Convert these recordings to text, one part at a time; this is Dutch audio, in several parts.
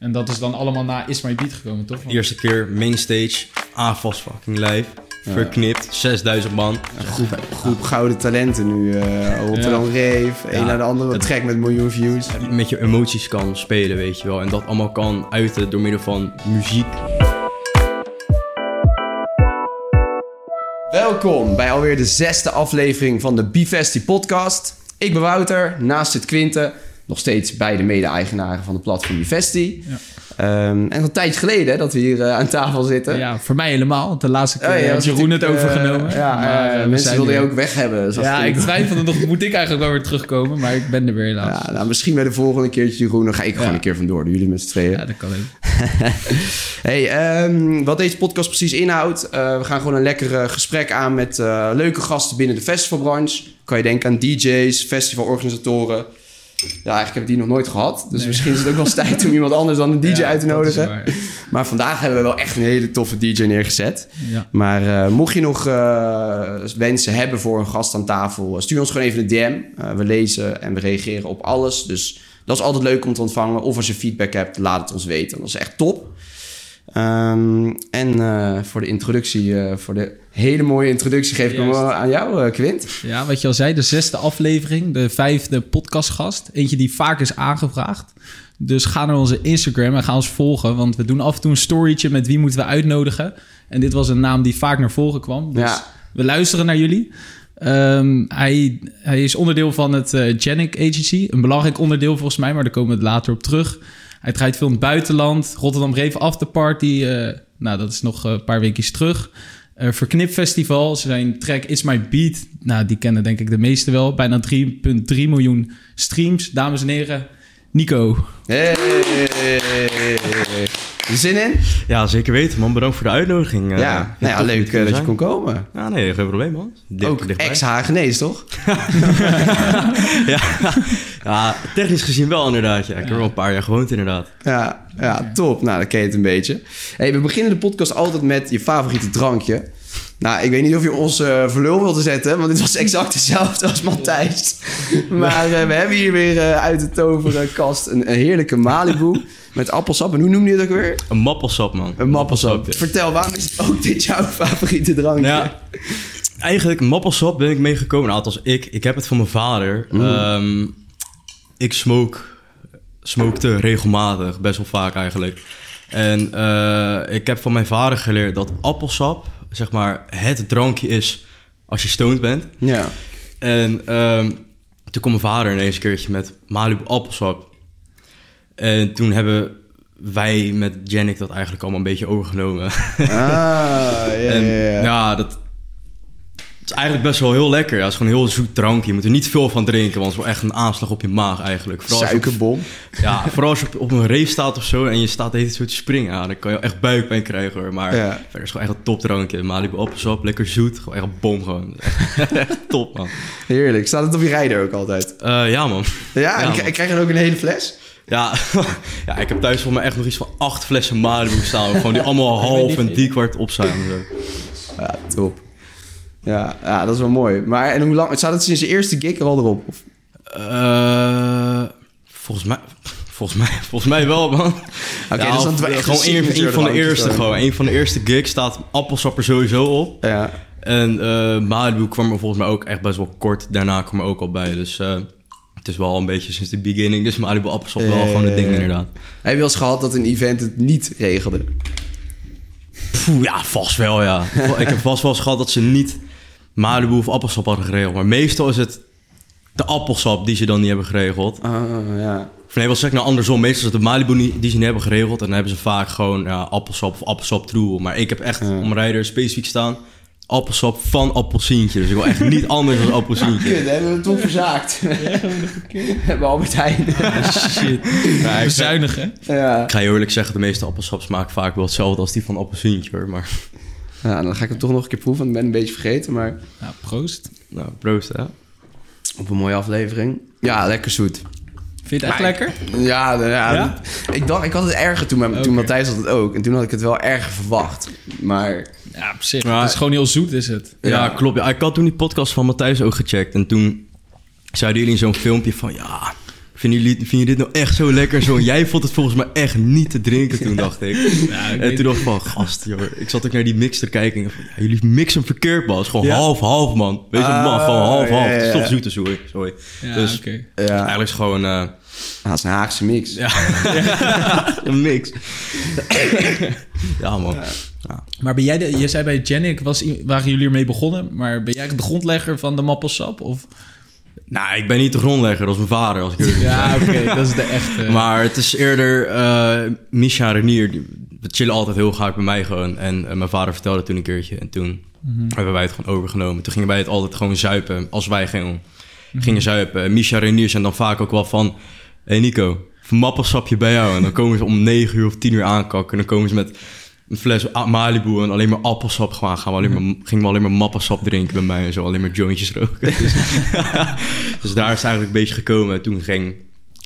En dat is dan allemaal na Is My Beat gekomen, toch? Want- Eerste keer mainstage, AFAS fucking live. Verknipt, 6000 man. Groep, groep gouden talenten nu. eh Rotterdam Rave, een Ja. naar de andere track met miljoen views. Met je emoties kan spelen, weet je wel. En dat allemaal kan uiten door middel van muziek. Welkom bij alweer de zesde aflevering van de Bifesti podcast. Ik ben Wouter, naast het Quinten. Nog steeds beide mede-eigenaren van de platform Bifesti. Ja. Ehm, en een tijdje geleden dat we hier eh, aan tafel zitten. Ja, voor mij helemaal. Want de laatste keer Oh, ja, heeft was Jeroen het eh, overgenomen. ja, Maar, eh, mensen wilden je ook weg hebben. Ja, ik twijfelde nog, moet ik eigenlijk wel weer terugkomen? Maar ik ben er weer helaas. Ja, nou, misschien bij de volgende keertje, Jeroen. Dan ga ik gewoon Ja. een keer vandoor. Jullie met z'n tweeën. Ja, dat kan ook. Hey, ehm, wat deze podcast precies inhoudt. we gaan gewoon een lekker gesprek aan met leuke gasten binnen de festivalbranche. Kan je denken aan DJ's, festivalorganisatoren. Ja, eigenlijk heb ik die nog nooit gehad. Dus Nee. misschien is het ook wel eens tijd om iemand anders dan een DJ Ja, uit te nodigen. Maar vandaag hebben we wel echt een hele toffe DJ neergezet. Ja. Maar eh, mocht je nog eh, wensen hebben voor een gast aan tafel, stuur ons gewoon even een DM. Eh, we lezen en we reageren op alles. Dus dat is altijd leuk om te ontvangen. Of als je feedback hebt, laat het ons weten. Dat is echt top. Ehm, en eh, voor de introductie, eh, voor de hele mooie introductie, geef ik hem wel aan jou, eh, Quint. ja, wat je al zei, de zesde aflevering, de vijfde podcastgast. Eentje die vaak is aangevraagd. Dus ga naar onze Instagram en ga ons volgen. Want we doen af en toe een storytje met wie moeten we uitnodigen. En dit was een naam die vaak naar voren kwam. Dus Ja. we luisteren naar jullie. Ehm, hij, hij is onderdeel van het Genic Agency. Een belangrijk onderdeel volgens mij, maar daar komen we later op terug. Hij draait veel in het buitenland. Rotterdam Rave Afterparty. eh nou, dat is nog een paar weekjes terug. Eh Verknip Festival. Zijn track It's My Beat. Nou, die kennen denk ik de meesten wel. Bijna 3,3 miljoen streams. Dames en heren, Nico. Hey. Zin in? Ja, zeker weten man. Bedankt voor de uitnodiging. eh. ja, nou ja, leuk eh, dat je kon komen. Ja, nee, geen probleem man. Ook ex-Hagenees, toch? ja. ja, technisch gezien wel inderdaad. Ja. Ik heb er wel een paar jaar gewoond inderdaad. Ja, ja, top. Nou, dan ken je het een beetje. Hey, we beginnen de podcast altijd met je favoriete drankje. Nou, ik weet niet of je ons eh verlul wilde zetten, want dit was exact hetzelfde als Matthijs. Maar we hebben hier weer uit de toverenkast een, een heerlijke Malibu met appelsap. En hoe noem je het ook weer? Een mappelsap man. Een mappelsap. Vertel, waarom is ook dit jouw favoriete drankje? Ja, eigenlijk mappelsap ben ik meegekomen. Nou, althans ik. Ik heb het van mijn vader. Ehm, ik smoke, smokte regelmatig, best wel vaak eigenlijk. En eh, ik heb van mijn vader geleerd dat appelsap, zeg maar, het drankje is als je stoned bent. Ja. En ehm, toen kwam mijn vader ineens een keertje met Malibu appelsap. En toen hebben wij met Janik dat eigenlijk allemaal een beetje overgenomen. Ah, ja, En ja, dat is eigenlijk best wel heel lekker. Ja, het is gewoon een heel zoet drankje. Je moet er niet veel van drinken, want het is wel echt een aanslag op je maag eigenlijk. Vooral op- Suikerbom. ja, vooral als je op, op een race staat of zo en je staat zo te springen. Ja, dan kan je echt buikpijn krijgen hoor. Maar Ja. verder is gewoon echt een topdrankje. Malibu appelsap, lekker zoet. Gewoon echt een bom gewoon. Echt, top man. Heerlijk. Staat het op je rijder ook altijd? Eh, ja man. Ja, Ja, en man. ik, ik krijg er ook een hele fles. Ja, ja, ik heb thuis voor mij echt nog iets van acht flessen Malibu staan. Gewoon die allemaal half en die kwart op zijn. Ja, top. Ja, ja, dat is wel mooi. Maar en hoe lang... Staat het sinds de eerste gig er al erop? Of? Eh, volgens mij... Volgens mij, volgens mij wel, man. Oké, Ja, dus dan of- echt gewoon een een, van de eerste gewoon. gewoon. Een van de eerste gigs staat appelsap er sowieso op. Ja. En eh Malibu kwam er volgens mij ook echt best wel kort daarna kwam er ook al bij. Dus eh, het is wel een beetje sinds de beginning. Dus Malibu appelsap wel gewoon het ding ja. inderdaad. Heb je wel eens gehad dat een event het niet regelde? Ja, vast wel ja. ik heb vast wel eens gehad dat ze niet Malibu of appelsap hadden geregeld. Maar meestal is het de appelsap die ze dan niet hebben geregeld. Ah, ja. Of nee, wat zeg ik nou andersom? Meestal is het de Malibu die ze niet hebben geregeld. En dan hebben ze vaak gewoon ja, appelsap of appelsap troebel. Maar ik heb echt Ja. om rijder specifiek staan... appelsap van appelsientje. Dus ik wil echt niet anders dan appelsientje. Kut, hebben we het toen verzaakt. We hebben Albert Heijn. Shit. Ja, ik, ga, Bezuinigen. ja. ik ga je eerlijk zeggen, de meeste appelsap smaakt vaak wel hetzelfde als die van appelsientje hoor. Maar ja, dan ga ik hem toch nog een keer proeven, want ik ben een beetje vergeten. Maar Nou, proost. nou, proost hè. op een mooie aflevering. Ja, lekker zoet. Vind je het echt lekker? Ja, ja, Ja? ik dacht, ik had het erger toen, maar, toen Matthijs had het ook. En toen had ik het wel erger verwacht. Maar Ja, op zich. Maar- Het is gewoon heel zoet, is het. Ja, Ja. klopt. Ja, ik had toen die podcast van Matthijs ook gecheckt. En toen zeiden jullie in zo'n filmpje van... Ja, Vinden jullie, vind je dit nou echt zo lekker? Zo, jij vond het volgens mij echt niet te drinken toen, dacht ik. Ja, ik en toen dacht ik van, gast, joh. Ik zat ook naar die mix te kijken en ik dacht van, ja, jullie mixen verkeerd, man. Het is gewoon Ja. half-half, man. Weet je, Ah, man, gewoon half-half. ja, Het is toch zoete sorry. sorry. ja, dus- Eigenlijk is het gewoon eh, dat is een Haagse mix. ja. een mix. ja, man. Maar ben jij de, je zei bij Janik, was, waren jullie ermee begonnen, maar ben jij de grondlegger van de mappelsap? Of? Nou, ik ben niet de grondlegger, dat is mijn vader, als ik Ja, oké, dat is de echte. Maar het is eerder eh Misha en Renier. die- We chillen altijd heel graag bij mij gewoon. En eh, mijn vader vertelde toen een keertje. En toen hebben wij het gewoon overgenomen. Toen gingen wij het altijd gewoon zuipen. Als wij gingen, gingen zuipen. En Misha en Renier zijn dan vaak ook wel van... Hé hey Nico, mappelsapje bij jou. En dan komen ze om 9 uur of 10 uur aankakken. En dan komen ze met een fles Malibu en alleen maar appelsap gewoon. Gaan we alleen maar, gingen we alleen maar mappelsap drinken bij mij en zo. Alleen maar jointjes roken. Dus, dus daar is het eigenlijk een beetje gekomen. En toen ging...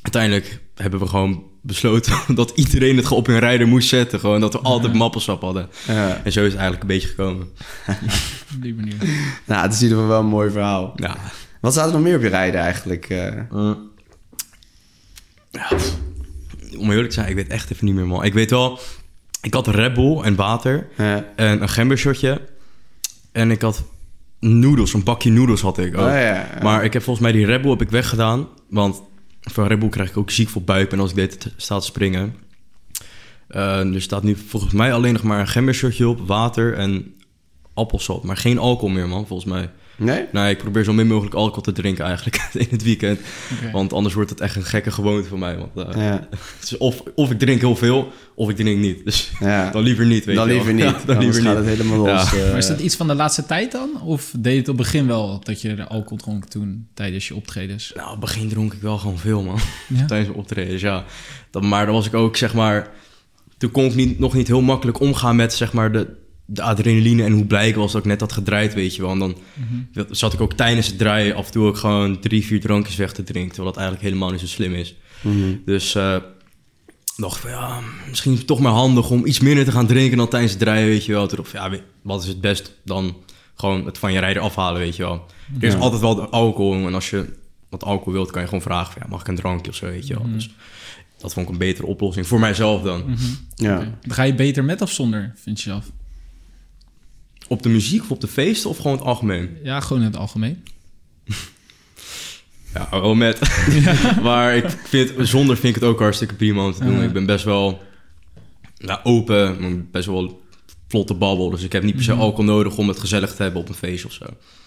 Uiteindelijk hebben we gewoon besloten dat iedereen het op hun rijder moest zetten. Gewoon dat we altijd mappelsap hadden. Ja. En zo is het eigenlijk een beetje gekomen. Op die manier. Nou, het is in ieder geval wel een mooi verhaal. Ja. Wat staat er nog meer op je rijden eigenlijk? eh? Ja, pff. om eerlijk te zijn, ik weet echt even niet meer, man. Ik weet wel, ik had Red Bull en water Ja. en een gembershotje. En ik had noedels, een bakje noedels had ik ook. Oh, ja. Maar ik heb volgens mij die Red Bull heb ik weggedaan. Want van Red Bull krijg ik ook ziek voor buik. En als ik dit sta te springen. Eh, er staat nu volgens mij alleen nog maar een gembershotje op, water en appelsap. Maar geen alcohol meer, man, volgens mij. Nee? Nee, ik probeer zo min mogelijk alcohol te drinken eigenlijk in het weekend. Want anders wordt het echt een gekke gewoonte voor mij. Want, eh, Ja. het is of, of ik drink heel veel, of ik drink niet. Dus ja. dan liever niet, weet Dan je liever niet. Ja, dan dan liever gaat niet. het helemaal los. Ja. eh. Maar is dat iets van de laatste tijd dan? Of deed je het op het begin wel dat je de alcohol dronk toen tijdens je optredens? Nou, op het begin dronk ik wel gewoon veel, man. Ja? Tijdens mijn optredens, ja. Dat, maar dan was ik ook, zeg maar... Toen kon ik niet, nog niet heel makkelijk omgaan met, zeg maar, de, de adrenaline... en hoe blij ik was dat ik net had gedraaid, weet je wel. En dan Mhm. zat ik ook tijdens het draaien af en toe ook gewoon drie, vier drankjes weg te drinken... terwijl dat eigenlijk helemaal niet zo slim is. Mhm. Dus eh dacht van, ja, misschien toch maar handig om iets minder te gaan drinken... dan tijdens het draaien, weet je wel. Toen dacht ik van, ja, wat is het best dan gewoon het van je rijder afhalen, weet je wel. Er is Ja. altijd wel de alcohol. En als je wat alcohol wilt, kan je gewoon vragen: van, ja, mag ik een drankje of zo, weet je wel. Mhm. Dus dat vond ik een betere oplossing voor mijzelf dan. Mhm. Ja. Oké. Dan ga je beter met of zonder, vind je zelf? Op de muziek of op de feesten of gewoon het algemeen? Ja, gewoon in het algemeen. Ja, wel met. maar ik vind, zonder vind ik het ook hartstikke prima om te doen. Ja. Ik ben best wel nou, open, best wel vlotte babbel. Dus ik heb niet per se Mhm. alcohol nodig om het gezellig te hebben op een feest of zo.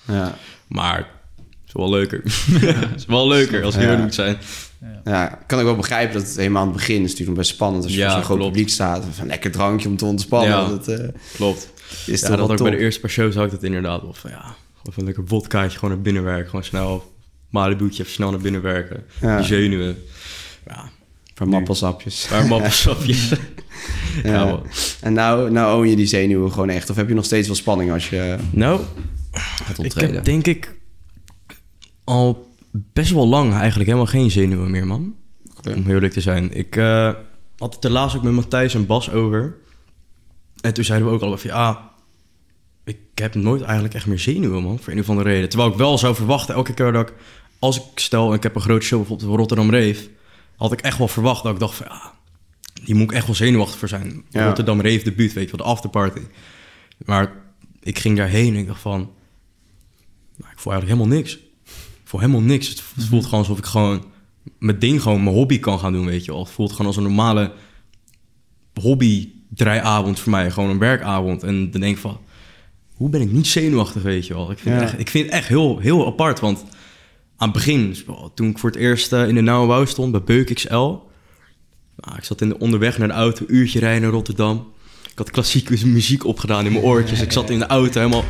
Ja. Maar het is wel leuker. het is wel leuker als ik Ja. eerlijk moet zijn. ja, kan ik wel begrijpen dat het helemaal aan het begin is natuurlijk nog best spannend als je Ja, voor zo'n groot klopt. publiek staat. Een lekker drankje om te ontspannen. Ja. Dat eh, Klopt. Is Ja, dat had ik bij de eerste paar shows had ik dat inderdaad wel van ja, of een lekker vodkaartje gewoon naar binnen werken, gewoon snel Malibu'tje even snel naar binnen werken, Ja. die zenuwen, ja, Van mappelsapjes. paar mappelsapjes. ja. Ja. man. En nou, nou own je die zenuwen gewoon echt? Of heb je nog steeds wel spanning als je Nou, gaat ik heb denk ik al best wel lang eigenlijk helemaal geen zenuwen meer, man. Oké. Om eerlijk te zijn. Ik eh, had het er laatst ook met Matthijs en Bas over. En toen zeiden we ook al van ja, ik heb nooit eigenlijk echt meer zenuwen, man. Voor een of andere reden. Terwijl ik wel zou verwachten, elke keer dat ik, als ik stel, ik heb een grote show bijvoorbeeld op Rotterdam Reef, had ik echt wel verwacht dat ik dacht van ja, hier moet ik echt wel zenuwachtig voor zijn. Ja. Rotterdam Reef debuut, weet je wel, de afterparty. Maar ik ging daarheen en ik dacht van, nou, ik voel eigenlijk helemaal niks. Ik voel helemaal niks. Het het voelt gewoon alsof ik gewoon mijn ding, gewoon mijn hobby kan gaan doen, weet je wel. Het voelt gewoon als een normale hobby draaiavond voor mij. Gewoon een werkavond. En dan denk ik van, hoe ben ik niet zenuwachtig, weet je wel. Ik vind, Ja. het, echt, ik vind het echt heel, heel apart, want aan het begin, toen ik voor het eerst eh, in de Nauwe Wouw stond, bij Beuk XL... Nou, ik zat in de, onderweg naar de auto, een uurtje rijden naar Rotterdam. Ik had klassieke muziek opgedaan in mijn oortjes. Ik zat in de auto helemaal,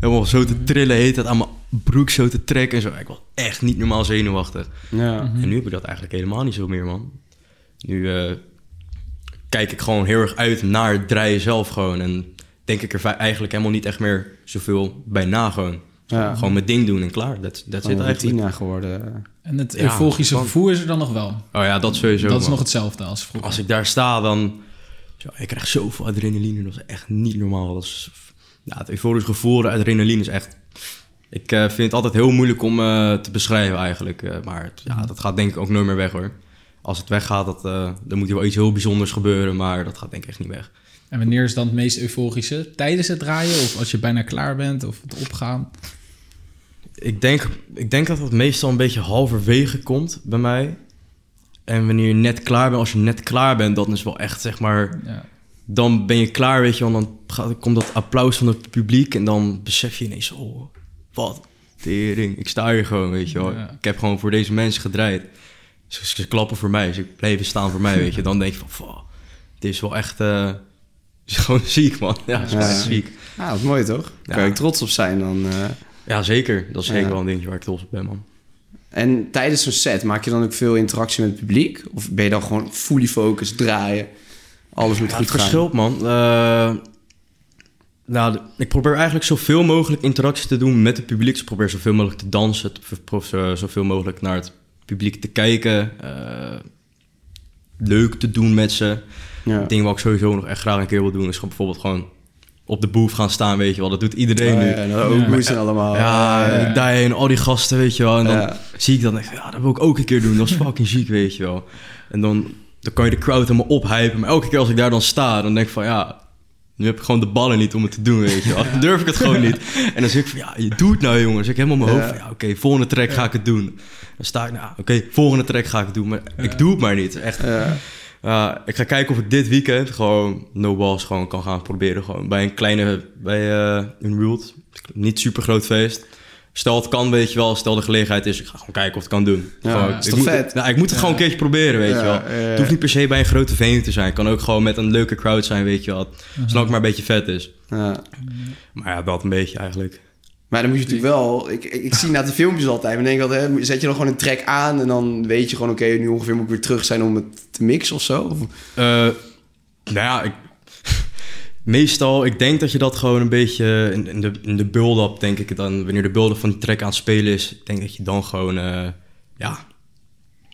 helemaal zo te trillen, heet het, aan mijn broek zo te trekken en zo. Ik was echt niet normaal zenuwachtig. Ja. En nu heb ik dat eigenlijk helemaal niet zo meer, man. Nu eh, kijk ik gewoon heel erg uit naar het draaien zelf gewoon. En denk ik er eigenlijk helemaal niet echt meer zoveel bij na gewoon. Ja. Gewoon mijn ding doen en klaar. Dat een eigenlijk. routine geworden. En het Ja, gevoel is er dan nog wel. Oh ja, dat sowieso. dat is man. nog hetzelfde als vroeger. Als ik daar sta, dan... Zo, ik krijg zoveel adrenaline. Dat is echt niet normaal. Dat is, ja, het euforisch gevoel, de adrenaline is echt Ik eh, vind het altijd heel moeilijk om eh, te beschrijven eigenlijk. eh, maar ja, dat gaat denk ik ook nooit meer weg hoor. Als het weggaat, dat, eh, dan moet er wel iets heel bijzonders gebeuren. Maar dat gaat denk ik echt niet weg. En wanneer is dan het meest euforische? Tijdens het draaien of als je bijna klaar bent of het opgaan? Ik denk, ik denk dat dat meestal een beetje halverwege komt bij mij. En wanneer je net klaar bent, als je net klaar bent, dan is wel echt zeg maar... Ja. Dan ben je klaar, weet je wel. Dan gaat, komt dat applaus van het publiek en dan besef je ineens... Oh, wat tering. Ik sta hier gewoon, weet je wel. Ja. Ik heb gewoon voor deze mensen gedraaid. Ze, ze klappen voor mij, ze blijven staan voor mij, weet je. Dan denk je van, "Fuck, dit is wel echt... eh, het is gewoon ziek, man. Ja, het is Ja. ziek. Ah, wat mooi toch? Daar kan je trots op zijn dan. eh. Ja, zeker. Dat is zeker wel een dingetje waar ik trots op ben, man. En tijdens zo'n set maak je dan ook veel interactie met het publiek? Of ben je dan gewoon fully focused, draaien? Alles moet Ja, goed het gaan. verschilt, man. Eh, nou, ik probeer eigenlijk zoveel mogelijk interactie te doen met het publiek. Dus ik probeer zoveel mogelijk te dansen. Zoveel mogelijk naar het publiek te kijken. eh, leuk te doen met ze. Ja. Het ding wat ik sowieso nog echt graag een keer wil doen... is gewoon bijvoorbeeld gewoon op de booth gaan staan, weet je wel. Dat doet iedereen Oh, nu. ja, ook Ja. moesten allemaal. Ja, eh, en daar en al die gasten, weet je wel. En dan Ja. zie ik dat ik, ja, dat wil ik ook een keer doen. Dat is fucking ziek, weet je wel. En dan, dan kan je de crowd helemaal ophypen. Maar elke keer als ik daar dan sta, dan denk ik van, ja... Nu heb ik gewoon de ballen niet om het te doen, weet je wel. Dan durf ik het gewoon niet. En dan zeg ik van, ja, je doet het nou, jongens. Ik helemaal in mijn hoofd Ja. van, ja, oké, volgende track ga ik het doen. Dan sta ik, nou, oké, volgende track ga ik het doen. Maar ik doe het maar niet. Echt, ik ga kijken of ik dit weekend gewoon no balls gewoon kan gaan proberen. Gewoon bij een kleine, bij eh Unworld. Niet super groot feest. Stel het kan, weet je wel. Stel de gelegenheid is, ik ga gewoon kijken of ik het kan doen. Ja, Gewoon, is ik toch moet, vet? Nou, ik moet het gewoon een keertje proberen, weet Ja, je wel. ja, ja. Het hoeft niet per se bij een grote venue te zijn. Het kan ook gewoon met een leuke crowd zijn, weet je wel. Zolang het maar een beetje vet is. Ja. Maar ja, wel een beetje eigenlijk. Maar dan moet je natuurlijk wel... Ik, ik, ik zie na de filmpjes altijd. Maar denk ik altijd, hè, zet je dan gewoon een track aan... en dan weet je gewoon, oké, nu ongeveer moet ik weer terug zijn om het te mixen of zo? Of, Eh, nou ja, ik, meestal, ik denk dat je dat gewoon een beetje in, in de, in de build-up, denk ik dan, wanneer de build-up van die track aan het spelen is, ik denk dat je dan gewoon, eh, ja,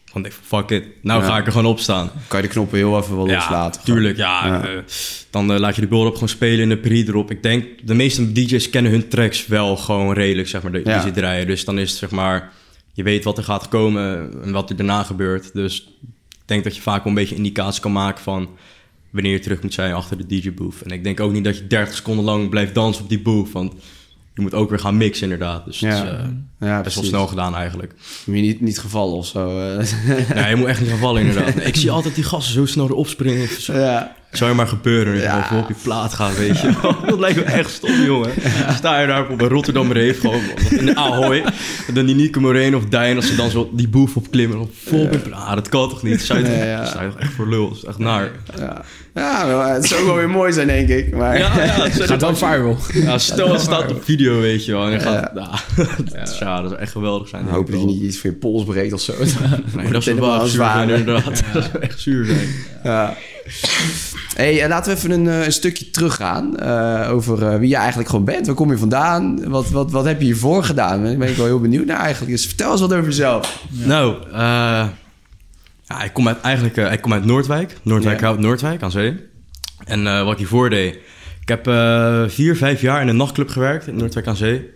van fuck it, nou Ja. ga ik er gewoon op staan. kan je de knoppen heel even wel Ja, loslaten? tuurlijk, ja. Ja. eh, dan eh, laat je de build-up gewoon spelen in de pre erop. Ik denk, de meeste DJ's kennen hun tracks wel gewoon redelijk, zeg maar, die Ja. ze draaien. Dus dan is het, zeg maar, je weet wat er gaat komen en wat er daarna gebeurt. Dus ik denk dat je vaak wel een beetje indicatie kan maken van wanneer je terug moet zijn achter de DJ-booth. En ik denk ook niet dat je 30 seconden lang blijft dansen op die booth, want je moet ook weer gaan mixen inderdaad. Dus Ja. het is eh, Ja, best wel precies. snel gedaan eigenlijk. Moet je niet, niet gevallen of zo. nee, je moet echt niet gaan vallen inderdaad. Nee, ik zie altijd die gasten zo snel erop springen. Zo, ja. Zou je maar gebeuren dat je Ja. op je plaat gaat, weet je wel. Dat lijkt me echt stom, jongen. Sta je daar op een Rotterdam Reef, gewoon in de Ahoy. En dan die Nico Moreno of Dijn, als ze dan zo die boef opklimmen. Dan vol op je plaat. Ah, dat kan toch niet? Zou je toch, Ja, ja. je toch echt voor lul? Dat is echt naar. Ja, ja het zou ook wel weer mooi zijn, denk ik. Maar Ja, ja, het Gaat dan viral. ja, stel het staat op video, weet je wel. En je gaat, Ja. ja. dat, is- ja, dat zou echt geweldig zijn. dan hoop dat je niet iets van je pols breekt of zo. Nee, dat zou wel zijn, inderdaad. Dat zou echt zuur zijn. Ja. Hey, eh, laten we even een, eh, een stukje teruggaan uh, over wie je eigenlijk gewoon bent. Waar kom je vandaan? Wat, wat, wat heb je hiervoor gedaan? Daar ben ik wel heel benieuwd naar eigenlijk. Dus vertel eens wat over jezelf. Nou, ja, ik kom uit, eigenlijk ik kom uit Noordwijk. Noordwijk Ja. houdt Noordwijk aan zee. En wat ik hiervoor deed... Ik heb vier, vijf jaar in een nachtclub gewerkt in Noordwijk aan zee.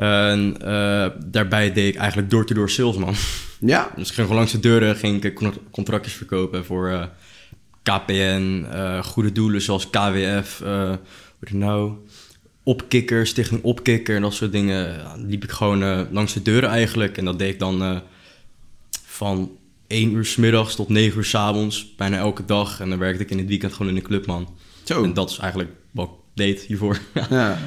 En uh, daarbij deed ik eigenlijk door-to-door salesman. Ja? Dus ik ging gewoon langs de deuren, ging ik contractjes verkopen voor uh, KPN, uh, goede doelen zoals KWF, uh, hoe het nou, Opkikker, Stichting Opkikker en dat soort dingen. Ja, liep ik gewoon uh, langs de deuren eigenlijk. En dat deed ik dan uh, van 1 uur s middags tot 9 uur s avonds, bijna elke dag. En dan werkte ik in het weekend gewoon in de club, man. Zo. En dat is eigenlijk wat ik deed hiervoor. ja. ja.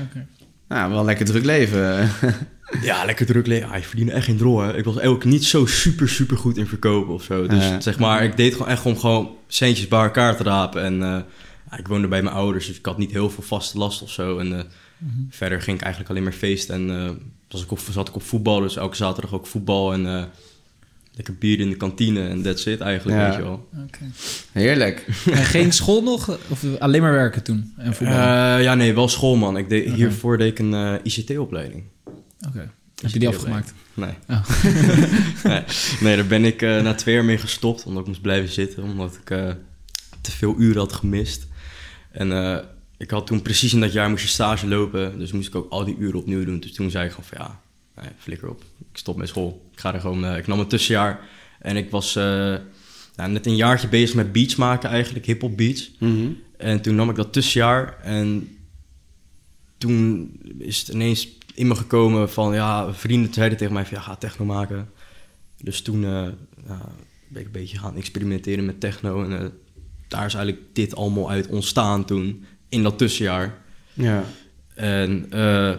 Nou, wel een lekker druk leven. Ja, lekker druk leven. Ah, je verdient echt geen drol, hè. Ik was ook niet zo super, super goed in verkopen of zo. Dus zeg maar, ik deed gewoon echt om gewoon centjes bij elkaar te rapen. En uh, ja, ik woonde bij mijn ouders, dus ik had niet heel veel vaste last of zo. En uh, mm-hmm. verder ging ik eigenlijk alleen maar feesten. En uh, was ik op, zat ik op voetbal, dus elke zaterdag ook voetbal. En uh, lekker bier in de kantine en that's it eigenlijk, Ja. weet je wel. Okay. Heerlijk. En geen school nog? Of alleen maar werken toen? En voetbal? Uh, ja, nee, wel school, man. Ik deed, hiervoor deed ik een uh, ICT-opleiding. Heb je die afgemaakt? Nee. Oh. nee. nee. daar ben ik uh, na twee jaar mee gestopt. Omdat ik moest blijven zitten. Omdat ik uh, te veel uren had gemist. En uh, ik had toen precies in dat jaar moest je stage lopen. Dus moest ik ook al die uren opnieuw doen. Dus toen zei ik gewoon van ja, nee, flikker op. Ik stop met school. Ik ga er gewoon... eh, ik nam een tussenjaar. En ik was eh, nou, net een jaartje bezig met beats maken eigenlijk. Hip-hop beats. Mhm. En toen nam ik dat tussenjaar en toen is het ineens in me gekomen van, ja, vrienden zeiden tegen mij van, ja, ga techno maken. Dus toen eh, ja, ben ik een beetje gaan experimenteren met techno en eh, daar is eigenlijk dit allemaal uit ontstaan toen, in dat tussenjaar. Ja. En eh,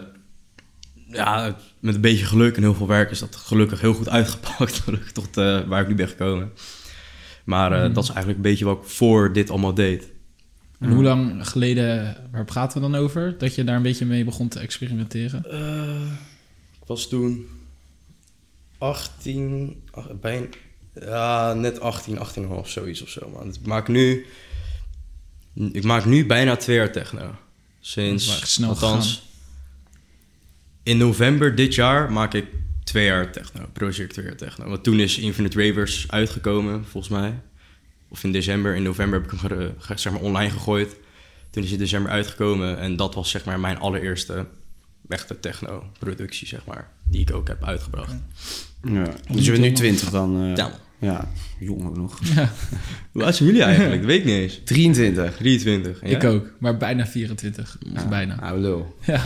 ja, met een beetje geluk en heel veel werk is dat gelukkig heel goed uitgepakt, gelukkig tot waar ik nu ben gekomen. Maar eh, dat is eigenlijk een beetje wat ik voor dit allemaal deed. En hoe lang geleden, waar praten we dan over? Dat je daar een beetje mee begon te experimenteren? Eh, ik was toen 18, ach, bijna, ja, net 18, 18,5, zoiets of zo. Man. Ik maak nu, ik maak nu bijna twee jaar techno. Sinds, snel althans, in november dit jaar maak ik twee jaar techno, project twee jaar techno. Want toen is Infinite Ravers uitgekomen, volgens mij. Of in december, in november heb ik hem ge- ge- zeg maar online gegooid. Toen is hij in december uitgekomen en dat was zeg maar mijn allereerste echte techno-productie, zeg maar. Die ik ook heb uitgebracht. ja. Dus je bent nu 20 dan? eh, Ja. Ja, jong ook nog. Ja, Hoe oud zijn jullie eigenlijk? Dat weet ik niet eens. 23. 23. En ik ook. Maar bijna 24. Dus bijna. Oude lul. Ja,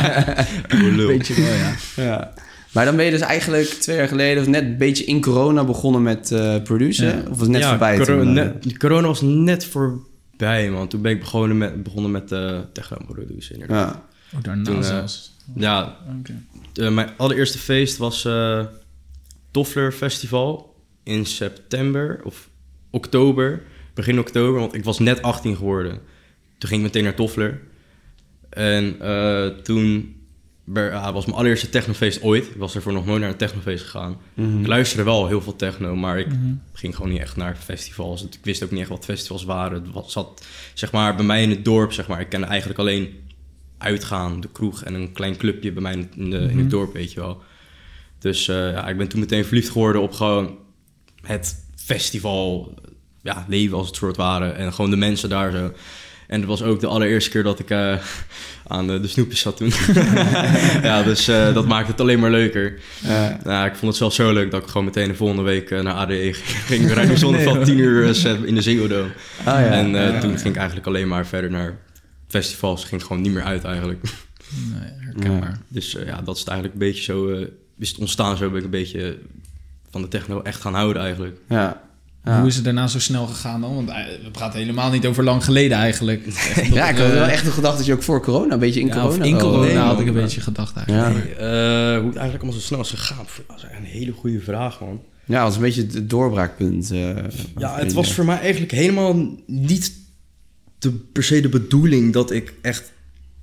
Oh, lul. weet je wel, ja. Ja. Maar dan ben je dus eigenlijk twee jaar geleden, of net een beetje in corona begonnen met eh produceren? Ja. Of was het net ja, voorbij toen? eh? net- corona was net voorbij, man. Toen ben ik begonnen met, begonnen met uh, techno-productie, inderdaad. Ja. Ook daarna Toen, eh, zelfs. Ja, Oké. eh, mijn allereerste feest was eh Toffler Festival in september of oktober. Begin oktober, want ik was net 18 geworden. Toen ging ik meteen naar Toffler. En eh, toen ja, was mijn allereerste technofeest ooit. Ik was ervoor nog nooit naar een technofeest gegaan. Mhm. Ik luisterde wel heel veel techno, maar ik Mhm. ging gewoon niet echt naar festivals. Ik wist ook niet echt wat festivals waren. Het zat zeg maar, bij mij in het dorp. Zeg maar. Ik kende eigenlijk alleen uitgaan, de kroeg en een klein clubje bij mij in, de- in Mhm. het dorp, weet je wel. Dus eh, ja, ik ben toen meteen verliefd geworden op gewoon het festival, ja, leven als het soort waren. En gewoon de mensen daar zo. En het was ook de allereerste keer dat ik eh, aan de, de snoepjes zat toen. ja, dus eh, dat maakte het alleen maar leuker. Nou, ik vond het zelf zo leuk dat ik gewoon meteen de volgende week eh, naar ADE ging. We rijden zonder van 10 uur in de Ziggo ah, ja. en Ja. toen ging ik eigenlijk alleen maar verder naar festivals. Ging gewoon niet meer uit eigenlijk. Nee, herkenbaar. Dus ja, dat is het eigenlijk een beetje zo... is het ontstaan zo ben ik een beetje van de techno echt gaan houden eigenlijk. Ja. Ja. Hoe is het daarna zo snel gegaan dan? Want eh, we praten helemaal niet over lang geleden eigenlijk. Ja, ik had eh, wel echt gedacht dat je ook voor corona, een beetje in ja, corona... of in Oh, corona nee, had ik een beetje gedacht eigenlijk. Ja. Nee, eh, hoe het eigenlijk allemaal zo snel is gegaan, dat is een hele goede vraag, man. Ja, dat was een beetje het doorbraakpunt. eh, Ja, het was voor mij eigenlijk helemaal niet de, per se de bedoeling dat ik echt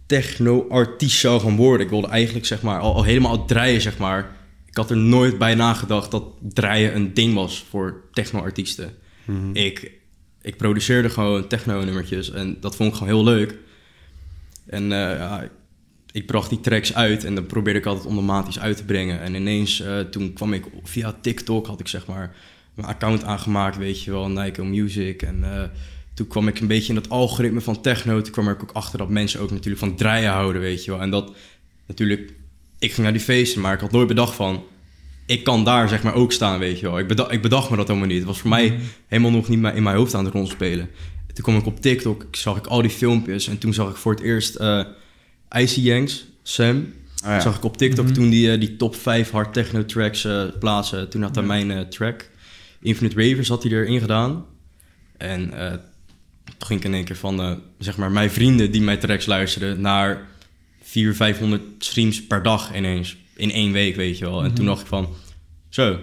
techno-artiest zou gaan worden. Ik wilde eigenlijk, zeg maar, al, al helemaal draaien, zeg maar. Ik had er nooit bij nagedacht dat draaien een ding was voor techno-artiesten. ik, ik produceerde gewoon techno-nummertjes en dat vond ik gewoon heel leuk. En eh, ja, ik- ik bracht die tracks uit en dan probeerde ik altijd iets uit te brengen. En ineens, eh, toen kwam ik via TikTok, had ik zeg maar mijn account aangemaakt, weet je wel, Nike Music. En eh, toen kwam ik een beetje in dat algoritme van techno. Toen kwam er ook achter dat mensen ook natuurlijk van draaien houden, weet je wel. En dat natuurlijk, ik ging naar die feesten, maar ik had nooit bedacht van, ik kan daar zeg maar ook staan, weet je wel. Ik bedacht, ik bedacht me dat helemaal niet. Het was voor mij helemaal nog niet in mijn hoofd aan het rondspelen. Toen kwam ik op TikTok, zag ik al die filmpjes en toen zag ik voor het eerst eh Icy Yanks, Sam. Oh ja. Zag ik op TikTok Mhm. toen die, eh, die top 5 hard techno tracks eh, plaatsen. Toen had hij mijn track. Infinite Ravers had hij erin gedaan. En toen ging ik in één keer van, zeg maar, mijn vrienden die mijn tracks luisterden... naar 400, 500 streams per dag ineens. In één week, weet je wel. En toen dacht ik van, zo.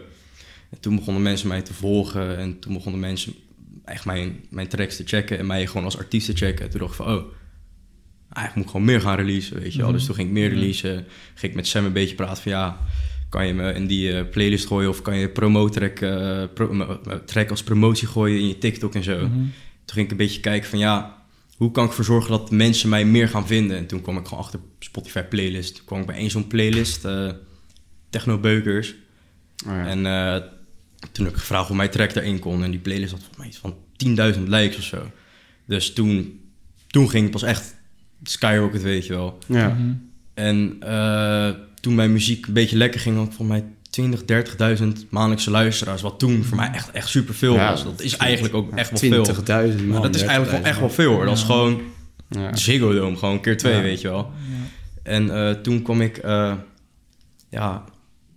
En toen begonnen mensen mij te volgen. En toen begonnen mensen echt mijn, mijn tracks te checken. En mij gewoon als artiest te checken. En toen dacht ik van, oh... Eigenlijk moet ik gewoon meer gaan releasen, weet je wel. Mhm. Dus toen ging ik meer releasen. Ging ik met Sam een beetje praten van, ja... Kan je me in die eh, playlist gooien of kan je promo-track pro- eh, track als promotie gooien in je TikTok en zo. Mhm. Toen ging ik een beetje kijken van ja, hoe kan ik ervoor zorgen dat mensen mij meer gaan vinden? En toen kwam ik gewoon achter Spotify playlist. Toen kwam ik bij één zo'n playlist, eh Techno Beukers. Oh ja. En eh, toen heb ik gevraagd hoe mijn track erin kon. En die playlist had volgens mij iets van 10.000 likes of zo. Dus toen toen ging het pas echt skyrocket, weet je wel. Ja. Mhm. En eh, toen mijn muziek een beetje lekker ging, had ik volgens mij 20, 30.000 maandelijkse luisteraars. Wat toen voor mij echt, echt superveel Ja, was. Dat is eigenlijk ook echt wel veel. 20.000 man. Maar dat is eigenlijk gewoon echt wel veel hoor. Dat is gewoon Ja. Ziggo Dome, gewoon keer twee, weet je wel. En eh, toen kwam ik, eh ja,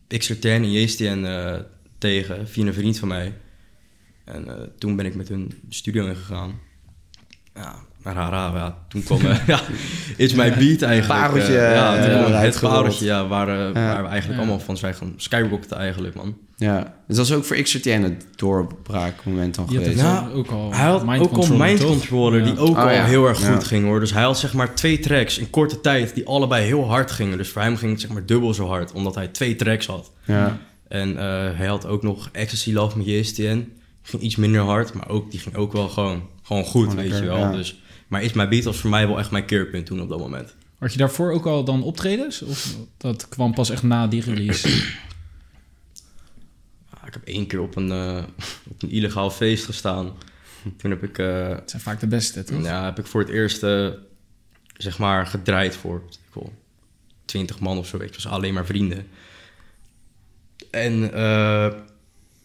XRTN en JSTN eh, tegen via een vriend van mij. En eh, toen ben ik met hun studio ingegaan. Ja, raar, ja. Toen kwam, eh, ja, It's My Beat eigenlijk. Pareltje, eh, ja, eh, het pareltje, ja, waar, waar we eigenlijk Ja. allemaal van zijn gaan skyrocketen eigenlijk, man. Ja. Dus dat is ook voor XRTN het doorbraakmoment dan geweest. Ja, ook al Hij had Mind ook al Mind toch? Controller, die ook Oh, al ja. heel erg goed Ja. ging hoor. Dus hij had zeg maar twee tracks in korte tijd die allebei heel hard gingen. Dus voor hem ging het zeg maar dubbel zo hard, omdat hij twee tracks had. Ja. En eh, hij had ook nog Ecstasy Love met JSTN. Ging iets minder hard, maar ook, die ging ook wel gewoon, gewoon goed, Gewoon weet lekker, je wel. ja. Dus, maar Is My Beat was voor mij wel echt mijn keerpunt toen op dat moment. Had je daarvoor ook al dan optredens? Of dat kwam pas echt na die release? Ik heb één keer op een, eh, op een illegaal feest gestaan. Toen heb ik... eh, Het zijn vaak de beste, toch? Ja, heb ik voor het eerst, eh, zeg maar, gedraaid voor weet ik wel, 20 man of zo. Je, dus alleen maar vrienden. En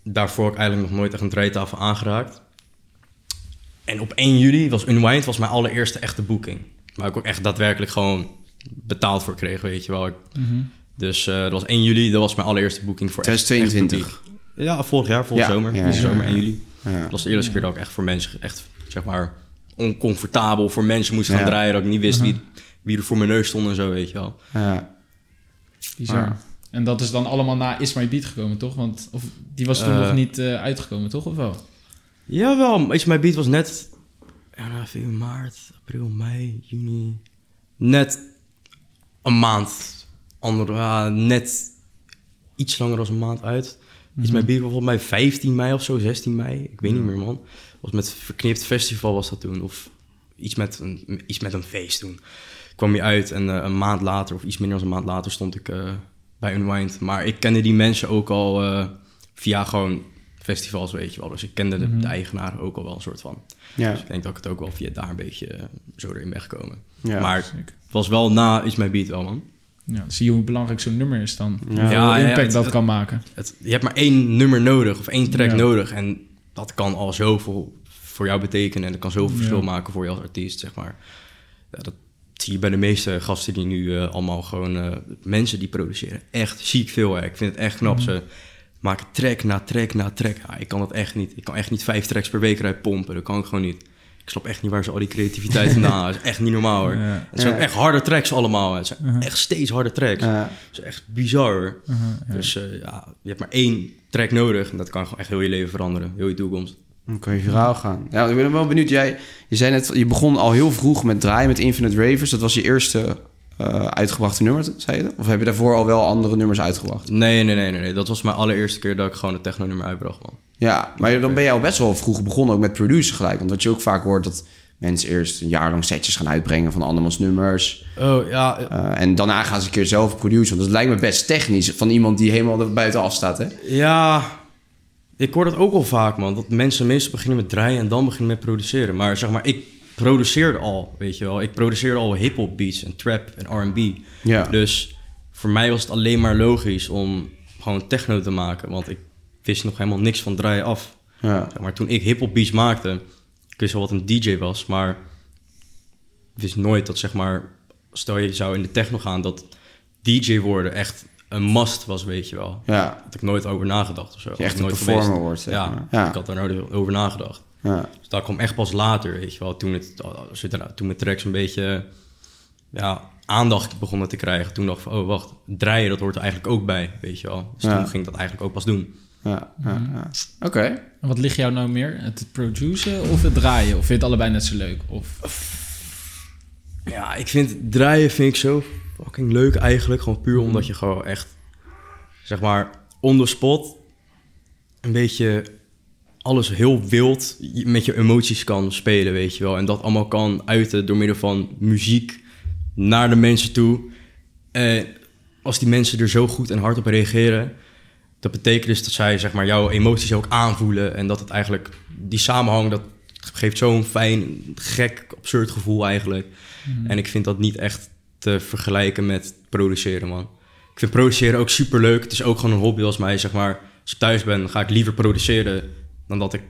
daarvoor heb ik eigenlijk nog nooit echt een draaitafel aangeraakt. En op 1 juli was Unwind was mijn allereerste echte boeking. Waar ik ook echt daadwerkelijk gewoon betaald voor kreeg, weet je wel. Ik- Mhm. Dus eh, dat was 1 juli, dat was mijn allereerste boeking voor echt- echt 2022. publiek. Ja, vorig jaar, vorig Ja, zomer. ja, zomer, ja. 1 juli. Ja. Dat was de eerste keer dat ik echt voor mensen, echt, zeg maar, oncomfortabel voor mensen moest gaan Ja. draaien. Dat ik niet wist wie, wie er voor mijn neus stond en zo, weet je wel. Ja. Bizar. En dat is dan allemaal na Is My Beat gekomen, toch? Want of, die was toen Eh. nog niet eh, uitgekomen, toch? Of wel? Jawel, Is My Beat was net, ja, maart, april, mei, juni. Net een maand, andere, ja, net iets langer dan een maand uit. Is My Beat was volgens mij 15 mei of zo, 16 mei. Ik weet niet meer, man. Was met Verknipt Festival was dat toen. Of iets met een, iets met een feest toen. Kwam je uit en eh, een maand later, of iets minder dan een maand later, stond ik eh, bij Unwind. Maar ik kende die mensen ook al eh, via gewoon festivals, weet je wel. Dus ik kende de, de eigenaren ook al wel een soort van. Ja. Dus ik denk dat ik het ook wel via daar een beetje eh, zo erin ben gekomen. Ja, maar zeker. het was wel na Is My Beat wel, man. Ja, zie je hoe belangrijk zo'n nummer is dan. Ja. Ja, impact het- dat het- kan maken. Het, je hebt maar één nummer nodig, of één track Ja. nodig. En dat kan al zoveel voor jou betekenen. En dat kan zoveel verschil maken voor je als artiest, zeg maar. Ja, dat zie je bij de meeste gasten die nu eh, allemaal gewoon... eh, mensen die produceren echt ziek veel, hè. Ik vind het echt knap. Mhm. Ze maken track na track na track. Ja, ik kan dat echt niet. Ik kan echt niet vijf tracks per week eruit pompen. Dat kan ik gewoon niet. Ik snap echt niet waar ze al die creativiteit vandaan halen. Dat is echt niet normaal, hoor. Ja. Het zijn Ja. echt harde tracks allemaal. Het zijn Uh-huh. echt steeds harde tracks. Ja. Dat is echt bizar. Uh-huh, ja. Dus eh, ja, je hebt maar één track nodig en dat kan gewoon echt heel je leven veranderen, heel je toekomst. Dan kan je viraal gaan. Ja, ik ben wel benieuwd. Jij, je zei net, je begon al heel vroeg met draaien met Infinite Ravers. Dat was je eerste eh, uitgebrachte nummer, zei je dat? Of heb je daarvoor al wel andere nummers uitgebracht? Nee, nee, nee, nee, nee. Dat was mijn allereerste keer dat ik gewoon een techno-nummer uitbracht, man. Ja, maar dan ben je al best wel vroeg begonnen ook met produceren gelijk. Want wat je ook vaak hoort, dat mensen eerst een jaar lang setjes gaan uitbrengen van andermans nummers. Oh, ja. Eh, en daarna gaan ze een keer zelf produceren. Want dat lijkt me best technisch van iemand die helemaal buitenaf staat, hè? Ja, ik hoor dat ook wel vaak, man. Dat mensen meestal beginnen met draaien en dan beginnen met produceren. Maar zeg maar, ik produceerde al, weet je wel. Ik produceerde al hip-hop beats en trap en R&B. Ja. Dus voor mij was het alleen maar logisch om gewoon techno te maken. Want ik wist nog helemaal niks van draaien af. Ja. Maar toen ik hip-hop beats maakte, ik wist wel wat een DJ was, maar ik wist nooit dat, zeg maar, stel je zou in de techno gaan, dat DJ worden echt een must was, weet je wel. Ja. Had ik nooit over nagedacht of zo. je echt nooit performer wordt, zeg Ja. Ja. ik had daar nooit over nagedacht. Ja. Dus dat kwam echt pas later, weet je wel. Toen, het, toen mijn tracks een beetje ja, aandacht begonnen te krijgen. Toen dacht ik van, oh wacht, draaien, dat hoort er eigenlijk ook bij, weet je wel. Dus Ja. toen ging ik dat eigenlijk ook pas doen. Ja. ja, ja. Oké. En wat ligt jou nou meer? Het produceren of het draaien? Of vind je het allebei net zo leuk? Of... Ja, ik vind draaien vind ik zo fucking leuk eigenlijk. Gewoon puur omdat je gewoon echt, zeg maar, on the spot een beetje alles heel wild met je emoties kan spelen, weet je wel. En dat allemaal kan uiten door middel van muziek naar de mensen toe. En als die mensen er zo goed en hard op reageren, dat betekent dus dat zij zeg maar jouw emoties ook aanvoelen en dat het eigenlijk die samenhang dat geeft zo'n fijn, gek, absurd gevoel eigenlijk. En ik vind dat niet echt te vergelijken met produceren, man. Ik vind produceren ook super leuk. Het is ook gewoon een hobby als mij, zeg maar. Als ik thuis ben, ga ik liever produceren dan dat ik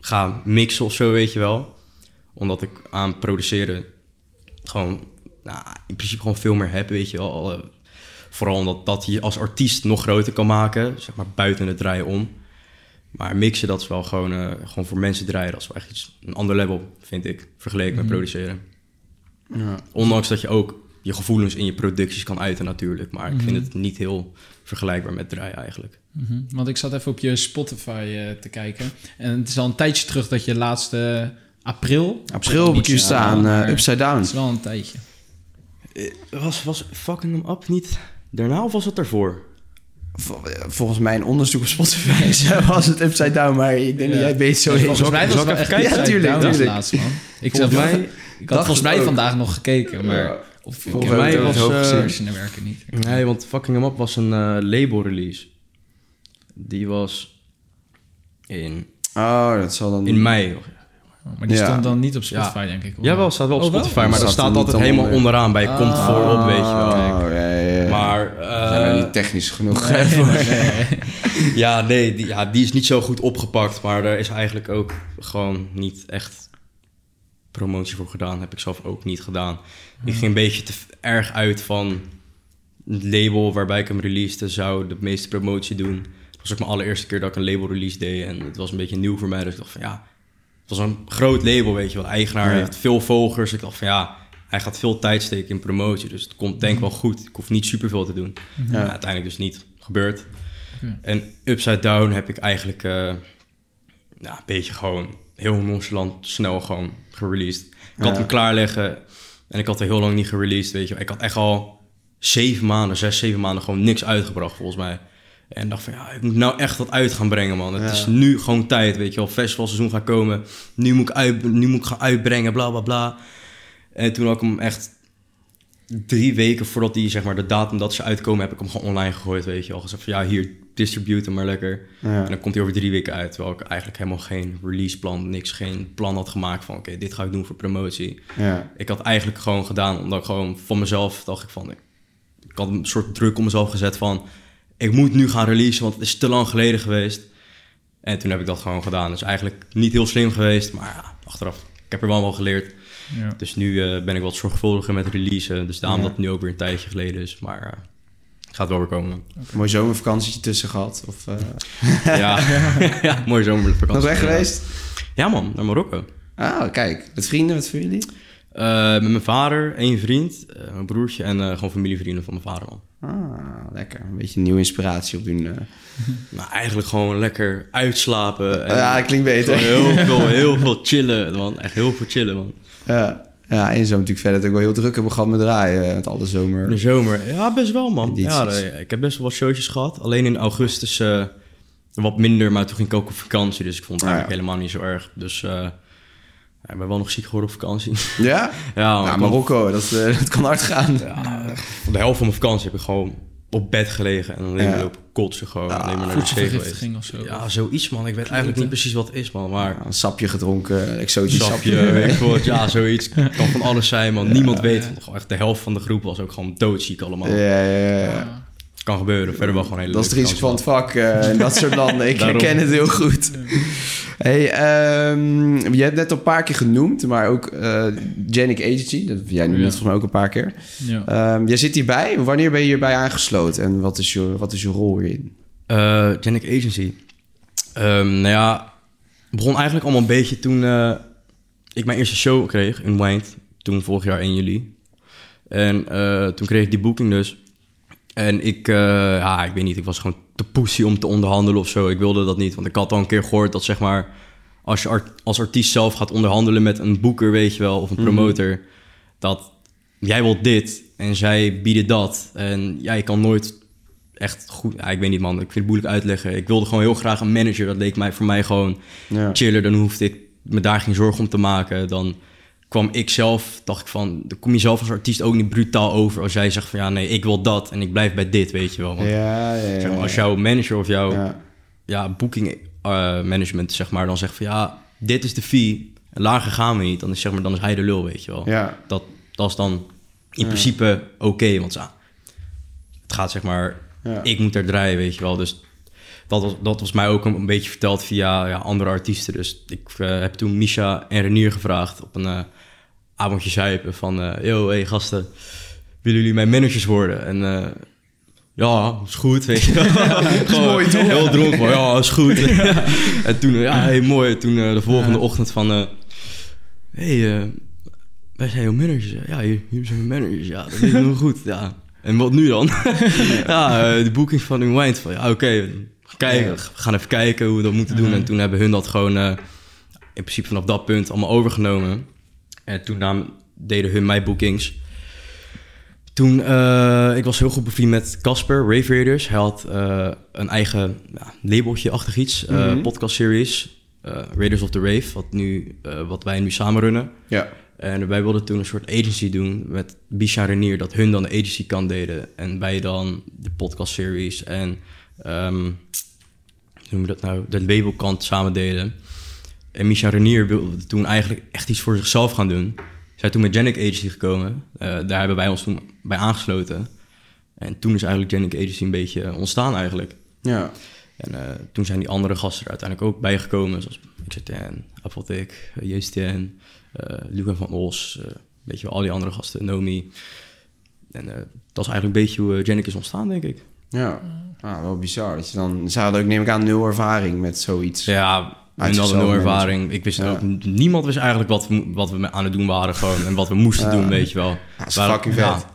ga mixen of zo, weet je wel. Omdat ik aan produceren gewoon, nou, in principe gewoon veel meer heb, weet je wel. Vooral omdat dat je als artiest nog groter kan maken, zeg maar buiten het draaien om. Maar mixen, dat is wel gewoon, eh, gewoon voor mensen draaien. Dat is wel echt iets, een ander level, vind ik, vergeleken met produceren. Ja. Ondanks dat je ook je gevoelens in je producties kan uiten natuurlijk. Maar ik vind het niet heel vergelijkbaar met draaien eigenlijk. Mhm. Want ik zat even op je Spotify eh, te kijken. En het is al een tijdje terug dat je laatste april... April heb ik hier Niet, staan, eh, Upside Down. Het is wel een tijdje. Eh, Was, was Fucking Them Up niet daarna of was het daarvoor? Vol- Volgens mijn onderzoek op Spotify was het Upside Down, maar ik denk dat jij weet zo heel Volgens mij was het ik even kijken? Ja, tuurlijk, man. Ik, Volgens mij ik had volgens mij ook. vandaag nog gekeken, maar... Ja. Of, Volgens mij was, het eh, dat werken niet. Nee, want Fucking Them Up was een eh, label release. Die was in, Oh, dat zal dan... in mei. Maar die Ja. stond dan niet op Spotify, denk ik. Jawel, wel? staat wel op Oh, wel? Spotify, maar dat er staat altijd helemaal onder? onderaan bij. Komt Ah. voorop, weet je wel. Oh, ja, ja, ja. Maar, Zijn we eh, niet technisch genoeg Nee, voor? nee, nee. ja, nee, die, ja, die is niet zo goed opgepakt. Maar daar is eigenlijk ook gewoon niet echt promotie voor gedaan. Heb ik zelf ook niet gedaan. Ik ging een beetje te erg uit van het label waarbij ik hem releasede, zou de meeste promotie doen. Was ook mijn allereerste keer dat ik een label release deed. En het was een beetje nieuw voor mij. Dus ik dacht van ja, het was een groot label, weet je wel. De eigenaar Ja. heeft veel volgers. Ik dacht van ja, hij gaat veel tijd steken in promotie. Dus het komt denk ik wel goed. Ik hoef niet superveel te doen. Ja. Ja, uiteindelijk dus niet gebeurd. En Upside Down heb ik eigenlijk ja, een beetje gewoon heel nonchalant snel gewoon gereleased. Ik had Ja. hem klaarleggen en ik had er heel lang niet gereleased, weet je. wel. Ik had echt al zeven maanden, zes, zeven maanden gewoon niks uitgebracht volgens mij. En dacht van ja, ik moet nou echt wat uit gaan brengen, man. Het Ja. is nu gewoon tijd, weet je wel. Festivalseizoen gaat komen. Nu moet ik, uit, nu moet ik gaan uitbrengen, bla bla bla. En toen had ik hem echt drie weken voordat die, zeg maar, de datum dat ze uitkomen, heb ik hem gewoon online gegooid, weet je wel. Gezegd van ja, hier, distribute hem maar lekker. Ja. En dan komt hij over drie weken uit. Terwijl ik eigenlijk helemaal geen releaseplan, niks, geen plan had gemaakt van oké, dit ga ik doen voor promotie. Ja. Ik had eigenlijk gewoon gedaan, omdat ik gewoon van mezelf dacht ik van... Ik, ik had een soort druk op mezelf gezet van... Ik moet nu gaan releasen, want het is te lang geleden geweest. En toen heb ik dat gewoon gedaan. Dus eigenlijk niet heel slim geweest, maar ja, achteraf. Ik heb er wel wel geleerd. Ja. Dus nu eh, ben ik wat zorgvuldiger met releasen. Dus daarom Ja. dat het nu ook weer een tijdje geleden is. Maar eh, het gaat wel weer komen. Mooi zomervakantietje tussen gehad. Of, eh, ja, ja, mooi zomervakantie. nog weg geweest? Ja man, naar Marokko. Ah, kijk. Met vrienden, met familie? Eh, met mijn vader, één vriend, eh, mijn broertje en eh, gewoon familievrienden van mijn vader man. Ah, lekker. Een beetje nieuwe inspiratie op doen. eh. Nou, eigenlijk gewoon lekker uitslapen. En Ja, dat klinkt beter. heel veel, heel veel chillen, man. Echt heel veel chillen, man. Ja. Ja, en zo natuurlijk verder dat ik wel heel druk hebben gehad met draaien eh, met alle zomer. De zomer, ja, best wel, man. Ja, ik heb best wel wat showtjes gehad. Alleen in augustus eh, wat minder, maar toen ging ik ook op vakantie. Dus ik vond het Ah, ja. eigenlijk helemaal niet zo erg. Dus ik ben wel nog ziek geworden op vakantie. Ja? ja, maar kwam- Marokko, dat, eh, dat kan hard gaan. Ja, de helft van mijn vakantie heb ik gewoon op bed gelegen en alleen maar Ja. lopen kotsen gewoon. Ah, alleen maar naar de wc geweest. Voedselvergiftiging of zo. Ja, zoiets man. Ik weet eigenlijk niet precies wat het is man, maar... Ja, een sapje gedronken, exotisch Sapje, sapje. weet ik veel wat. ja, zoiets. Kan van alles zijn, man. Niemand weet. Gewoon echt de helft van de groep was ook gewoon doodziek allemaal. Ja, ja, ja, ja. Kan gebeuren. Verder wel gewoon hele Dat is het risico van het vak eh, in dat soort landen. Ik Daarom. herken het heel goed. Hey, ehm, je hebt net al een paar keer genoemd, maar ook eh Genic Agency. Dat, jij noemde Ja. het volgens mij ook een paar keer. Ja. Ehm, jij zit hierbij. Wanneer ben je hierbij aangesloten en wat is je, wat is je rol hierin? Eh Genic Agency. Ehm, nou ja, het begon eigenlijk allemaal een beetje toen eh, ik mijn eerste show kreeg in Wind. Toen vorig jaar 1 juli. En eh, toen kreeg ik die boeking dus. En ik, eh, ja, ik weet niet, ik was gewoon te pussy om te onderhandelen of zo. Ik wilde dat niet, want ik had al een keer gehoord dat zeg maar... als je art- als artiest zelf gaat onderhandelen met een boeker, weet je wel, of een promotor... dat jij wilt dit en zij bieden dat. En jij kan nooit echt goed... Ja, ik weet niet, man. Ik vind het moeilijk uitleggen. Ik wilde gewoon heel graag een manager. Dat leek mij voor mij gewoon Ja. chiller. Dan hoefde ik me daar geen zorgen om te maken. Dan kwam ik zelf, dacht ik van... Dan kom je zelf als artiest ook niet brutaal over... als jij zegt van ja, nee, ik wil dat en ik blijf bij dit, weet je wel. Want, Ja, ja, ja. zeg maar, als jouw manager of jouw Ja. booking eh, management, zeg maar, dan zegt van ja, dit is de fee En lager gaan we niet. Dan is, zeg maar, dan is hij de lul, weet je wel. Ja. Dat, dat is dan in principe oké. want ja, het gaat zeg maar... Ik moet er draaien, weet je wel. Dus dat was, dat was mij ook een, een beetje verteld via ja, andere artiesten. Dus ik eh, heb toen Misha en Renier gevraagd op een eh, avondje zuipen van... eh yo, hey gasten, willen jullie mijn managers worden? En ja, is goed, weet je. Gewoon mooi, toch? Heel dronken, van, ja, is goed. en toen, ja, hey, mooi. Toen de volgende ochtend van... hey, wij zijn jouw managers. Ja, hier, hier zijn mijn managers. Ja, dat ik nog goed. Ja. En wat nu dan? ja, de boeking van Unwind. Van, ja, oké, kijken. We gaan even kijken hoe we dat moeten doen. En toen hebben hun dat gewoon eh, in principe vanaf dat punt allemaal overgenomen. En toen nam, deden hun mijn bookings. Toen, eh, ik was heel goed bevriend met Casper, Rave Raiders. Hij had eh, een eigen ja, labeltje-achtig iets, eh, Mhm. podcast-series. eh, Raiders of the Rave, wat, nu, wat wij nu samen runnen. Ja. En wij wilden toen een soort agency doen met Bisha en Renier, dat hun dan de agency kant deden. En wij dan de podcast-series en, ehm, hoe noem je dat nou, de labelkant samen deden. En Misha Renier wilde toen eigenlijk echt iets voor zichzelf gaan doen. Zij toen met Genic Agency gekomen. Eh, daar hebben wij ons toen bij aangesloten. En toen is eigenlijk Genic Agency een beetje ontstaan eigenlijk. Ja. En eh, toen zijn die andere gasten er uiteindelijk ook bijgekomen. Zoals XRTN, Apotheek, uh, JSTN, uh, van Os. Uh, weet je wel, al die andere gasten, Nomi. En dat is eigenlijk een beetje hoe Genic is ontstaan, denk ik. Ja. Ah, wel bizar. Dat je dan, ze hadden ook, neem ik aan, nul ervaring met zoiets. Ja, hadden nul ervaring. Ik wist Ja. ook, niemand wist eigenlijk wat we, wat we aan het doen waren gewoon. En wat we moesten Ja. doen, weet je wel. Ja, dat is fucking vet.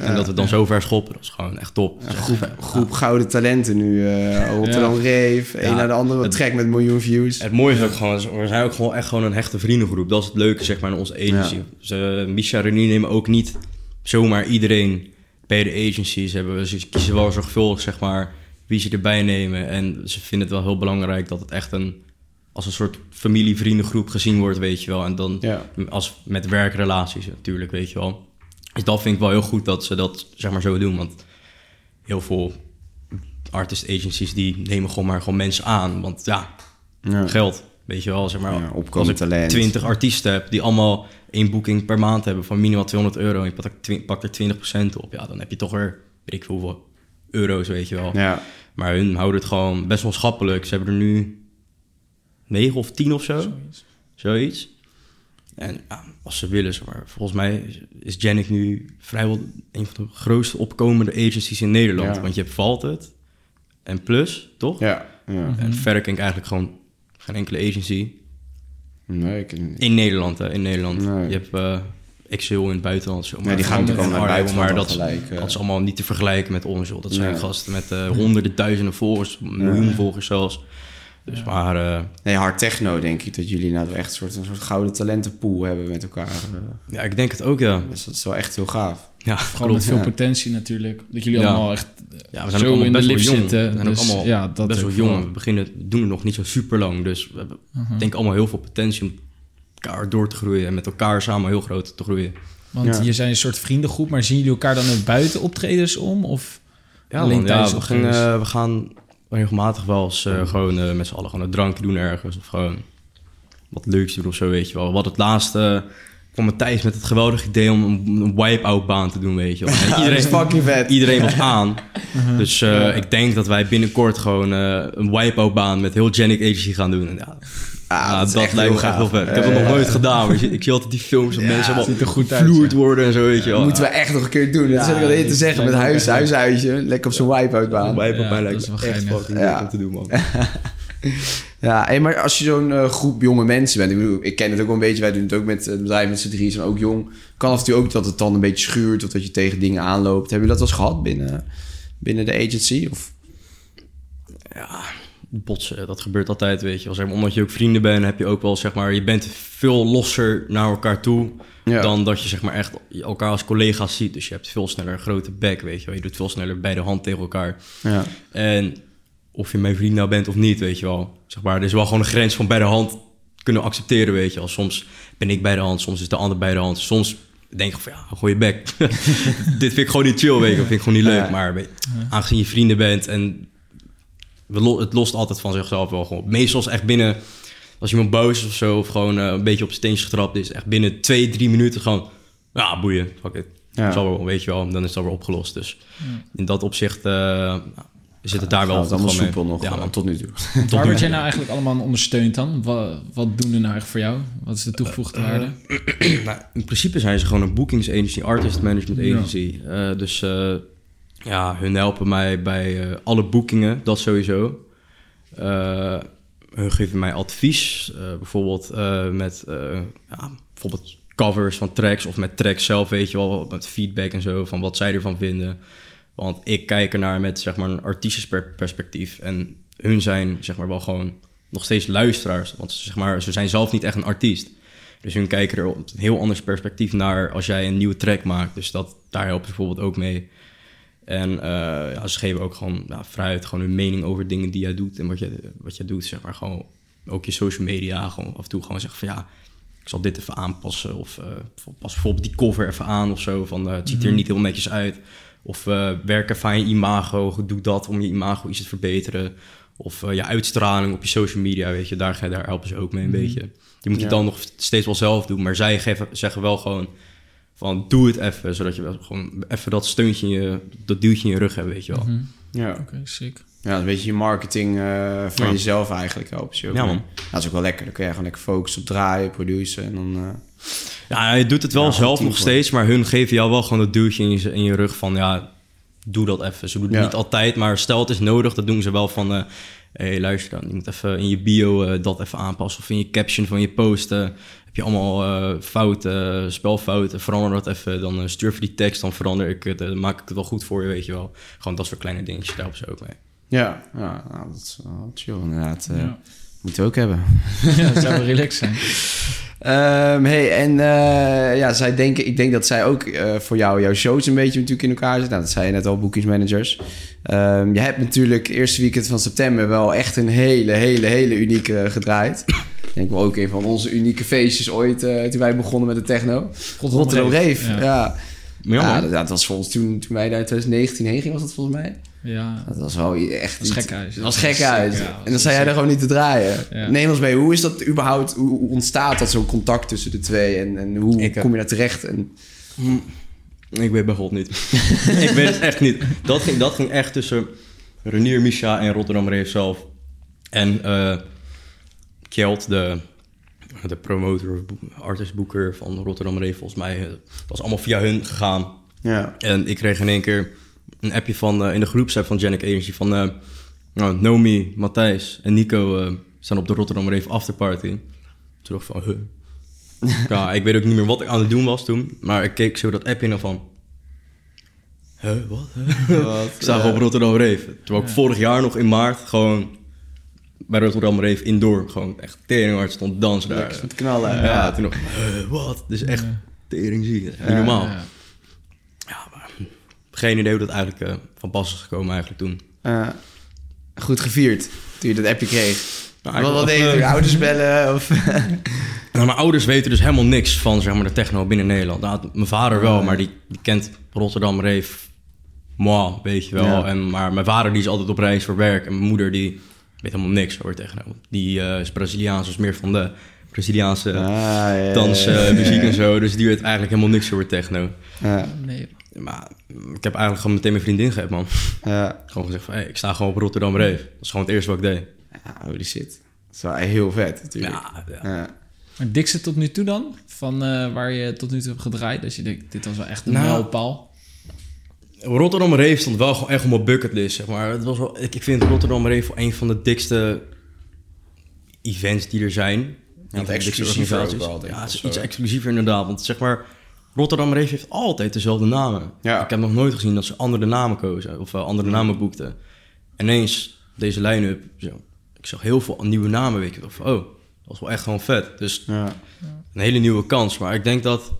En dat we dan zo ver schoppen, dat is gewoon echt top. Een echt groep, gouden talenten nu. eh Rotterdam Reef, een naar de andere Het- track met miljoen views. Het mooie is ook gewoon, we zijn ook gewoon echt gewoon een hechte vriendengroep. Dat is het leuke, zeg maar, in onze agency. Ja. Ze, Misha en Renier nemen ook niet zomaar iedereen bij de agency. Ze, hebben, ze kiezen wel zorgvuldig, zeg maar, wie ze erbij nemen. En ze vinden het wel heel belangrijk dat het echt een, als een soort familie-vriendengroep gezien wordt, weet je wel. En dan Ja. als met werkrelaties natuurlijk, weet je wel. Dus dat vind ik wel heel goed dat ze dat, zeg maar, zo doen. Want heel veel artist agencies, die nemen gewoon maar gewoon mensen aan. Want ja, Ja. geld. Weet je wel, zeg maar. Ja, als ik talent. 20 artiesten heb die allemaal één boeking per maand hebben van minimaal 200 euro en je pakt er, twi- pakt er 20% op, ja, dan heb je toch weer, weet ik veel hoeveel euro's, weet je wel. Ja. Maar hun houden het gewoon best wel schappelijk. Ze hebben er nu 9 of 10 of zo, zoiets. En ja, als ze willen, zeg maar. Volgens mij is- Janik nu vrijwel een van de grootste opkomende agencies in Nederland. Ja. Want je hebt Valtet en Plus, toch? Ja. ja. En verder ken ik eigenlijk gewoon geen enkele agency. Nee, ik, In Nederland, hè, in Nederland. Nee. Je hebt eh Excel in het buitenland. Zo, Ja, die gaan natuurlijk allemaal naar Arnhem, Maar dat, gelijk, eh. dat is allemaal niet te vergelijken met ons, joh. Dat zijn Nee. gasten met eh, honderden, duizenden volgers, miljoen volgers zelfs. Dus maar, eh, nee, hard techno denk ik dat jullie nou echt een soort, een soort gouden talentenpool hebben met elkaar. eh. ja, ik denk het ook, ja. Dus dat is wel echt heel gaaf. Ja, Gewoon met veel ja. potentie natuurlijk. Dat jullie Ja. allemaal echt Ja, we zijn zo ook allemaal in de best jong. zitten. We zijn ook Dus allemaal ja, dat best wel jong. We beginnen, doen het nog niet zo super lang. Dus we hebben Mhm. denk ik allemaal heel veel potentie om elkaar door te groeien. En met elkaar samen heel groot te groeien. Want Ja. je zijn een soort vriendengroep, maar zien jullie elkaar dan ook buiten optredens om? Of Ja, alleen man, tijdens we, gaan, eh, we gaan regelmatig wel eens eh, gewoon eh, met z'n allen gewoon een drankje doen ergens. Of gewoon wat leuks doen of zo, weet je wel. Wat het laatste kwam Matthijs met het geweldige idee om een, een wipe-out baan te doen, weet je wel. Ja, iedereen, fucking vet. iedereen was aan. Dus eh, ik denk dat wij binnenkort gewoon eh, een wipe-out baan met heel Genic Agency gaan doen. En ja, Ah, ja, dat is dat, echt lijkt me heel gaaf. vet. Ik heb dat nog nooit gedaan, maar ik zie altijd die films van Ja, mensen er allemaal goed gevloerd ja. worden en zo, weet je wel. Dat moeten we echt nog een keer doen. dat zit ik al eerder te zeggen. Met huis, huishuisje. Lekker op zo'n wipe-out baan. Wipe-out Ja, baan dat lijkt is me wel echt fucking om te doen, man. Ja, hey, maar als je zo'n eh, groep jonge mensen bent, ik bedoel, ik ken het ook wel een beetje, wij doen het ook met het bedrijf met z'n drie, zijn ook jong. Kan af en toe ook dat het dan een beetje schuurt of dat je tegen dingen aanloopt. Hebben jullie dat wel eens gehad binnen, binnen de agency? Of? Ja, botsen, dat gebeurt altijd, weet je wel. Zeg maar, omdat je ook vrienden bent, heb je ook wel, zeg maar... Je bent veel losser naar elkaar toe... Ja. dan dat je, zeg maar, echt elkaar als collega's ziet. Dus je hebt veel sneller een grote bek, weet je wel. Je doet veel sneller bij de hand tegen elkaar. Ja. En of je mijn vriend nou bent of niet, weet je wel. Zeg maar, er is wel gewoon een grens van bij de hand kunnen accepteren, weet je wel. Soms ben ik bij de hand, soms is de ander bij de hand. Soms denk ik van, ja, gooi je bek. Dit vind ik gewoon niet chill, weet je vind ik gewoon niet leuk. Maar aangezien je vrienden bent en lo- het lost altijd van zichzelf wel gewoon. Meestal is echt binnen als iemand boos is of zo, of gewoon eh, een beetje op steentjes getrapt is, echt binnen twee, drie minuten gewoon, ja, boeien, fuck it. Ja. Zal wel, weet je wel, dan is dat weer opgelost. Dus in dat opzicht eh, zit het daar wel het allemaal mee. soepel nog Ja, eh, man. tot nu toe. Waar word jij nou eigenlijk allemaal ondersteund dan? Wat, wat doen er nou echt voor jou? Wat is de toegevoegde waarde? Nou, in principe zijn ze gewoon een boekingsagency, artist management Ja. agency. Eh, dus eh, ja, hun helpen mij bij eh, alle boekingen, dat sowieso. Eh, hun geven mij advies, eh, bijvoorbeeld met ja, bijvoorbeeld covers van tracks of met tracks zelf, weet je wel, met feedback en zo, van wat zij ervan vinden. Want ik kijk ernaar met zeg maar een artiestenperspectief en hun zijn zeg maar wel gewoon nog steeds luisteraars, want zeg maar, ze zijn zelf niet echt een artiest. Dus hun kijken er op een heel anders perspectief naar als jij een nieuwe track maakt. Dus dat, daar helpt bijvoorbeeld ook mee. En eh, ja, ze geven ook gewoon ja, vrijheid, gewoon hun mening over dingen die jij doet en wat jij, wat jij doet. Zeg maar gewoon ook je social media, gewoon af en toe gewoon zeggen van ja, ik zal dit even aanpassen. Of eh, pas bijvoorbeeld die cover even aan of zo. Van eh, het ziet er niet heel netjes uit. Of werk even aan je imago, doe dat om je imago iets te verbeteren. Of je uitstraling op je social media, weet je, daar, ga- daar helpen ze ook mee een beetje. Je moet het Ja. dan nog steeds wel zelf doen, maar zij geven, zeggen wel gewoon van doe het even, zodat je wel gewoon even dat steuntje in je, dat duwtje in je rug hebt, weet je wel. Mhm. Ja. Oké, sick. Ja, een beetje je marketing eh, van Ja. jezelf eigenlijk helpen ze ook. Ja, man. Dat is ook wel lekker. Dan kun je gewoon lekker focussen op draaien, produceren en dan... eh, Ja, je doet het wel Ja, zelf nog steeds, maar hun geven jou wel gewoon dat duwtje in je, in je rug van ja, doe dat even. Ze doen het Ja. niet altijd, maar stel het is nodig, dat doen ze wel van hé, hey, luister dan, je moet even in je bio eh, dat even aanpassen of in je caption van je post eh, heb je allemaal eh, fouten, spelfouten, verander dat even, dan eh, stuur even die tekst, dan verander ik het, dan maak ik het wel goed voor je, weet je wel. Gewoon dat soort kleine dingetjes, daar helpen ze ook mee. ja, ja nou, dat is wel chill inderdaad. eh Ja. Moeten we ook hebben. ja, dat zou wel relaxed zijn. Ehm, hey, en eh, ja, zij denken, ik denk dat zij ook eh, voor jou, jouw shows een beetje natuurlijk in elkaar zitten. Nou, dat zei je net al, boekingsmanagers. Ehm je hebt natuurlijk eerste weekend van september wel echt een hele, hele, hele unieke gedraaid. Ik denk wel ook een van onze unieke feestjes ooit eh, toen wij begonnen met de techno. Rotterdam Rave, ja. Ja. Ja, Ja, dat, dat was volgens toen, toen wij daar in 2019 heen gingen, was dat volgens mij. Ja. Dat was wel echt... Dat was gek uit. Dat was gek uit. Ja, en dan zei jij er gewoon niet te draaien. Ja. Neem ons mee, hoe is dat überhaupt... Hoe ontstaat dat zo'n contact tussen de twee? En, en hoe Ik, eh, kom je daar terecht? En, Ik weet bij God niet. ik weet het echt niet. Dat ging, dat ging echt tussen Renier Misha en Rotterdam Reef zelf. En eh Kjeld, de, de promotor of boek- artistboeker van Rotterdam Reef, volgens mij. eh, was allemaal via hun gegaan. ja. En ik kreeg in één keer een appje van, eh, in de groepsapp van Janik Agency van... eh nou, Nomi, Matthijs en Nico staan op de Rotterdam Reef afterparty. Toen dacht ik van, huh. ja, ik weet ook niet meer wat ik aan het doen was toen. Maar ik keek zo dat appje en van... Huh, wat? Huh? ik sta op Rotterdam Reef. Terwijl ik vorig jaar nog in maart gewoon bij Rotterdam Reef indoor... gewoon echt teringhard stond dansen daar. Lekker knallen. Ja, Ja. toen nog... Huh, wat? Dus echt tering zie Niet Ja, normaal. Ja. Ja, maar geen idee hoe dat eigenlijk eh, van pas is gekomen eigenlijk toen. Eh, goed gevierd toen je dat appje kreeg. Nou, wat deed je? Je ouders bellen? Of... Nou, mijn ouders weten dus helemaal niks van zeg maar, de techno binnen Nederland. Nou, mijn vader wel, maar die, die kent Rotterdam Reef, moi, weet je wel. Ja. En, maar mijn vader die is altijd op reis voor werk. En mijn moeder die weet helemaal niks over techno. Die eh, is Braziliaans, dus meer van de Braziliaanse Ah, ja, ja, dans, ja, eh, ja, muziek en zo. Dus die weet eigenlijk helemaal niks over techno. Ja, Nee. Maar ik heb eigenlijk gewoon meteen mijn vriendin gegeven, man. ja. Gewoon gezegd van, hey, ik sta gewoon op Rotterdam Reef. Dat is gewoon het eerste wat ik deed. Ja, holy shit. Dat is wel heel vet natuurlijk. Ja, ja. Ja. Maar dikste tot nu toe dan? Van eh, waar je tot nu toe hebt gedraaid? Dat je denkt, dit was wel echt een Nou, mijlpaal. Rotterdam Reef stond wel gewoon echt op mijn bucketlist, zeg maar. Het was wel, ik, ik vind Rotterdam Reef wel een van de dikste events die er zijn. Exclusiever ook wel, denk ik, Ja, het is of iets exclusiever inderdaad. Want zeg maar, Rotterdam Reef heeft altijd dezelfde namen. Ja. Ik heb nog nooit gezien dat ze andere namen kozen of eh, andere namen boekten. Ineens, deze line-up, zo, ik zag heel veel nieuwe namen, weet je. Van, Oh, dat was wel echt gewoon vet. Dus Ja. een hele nieuwe kans. Maar ik denk dat...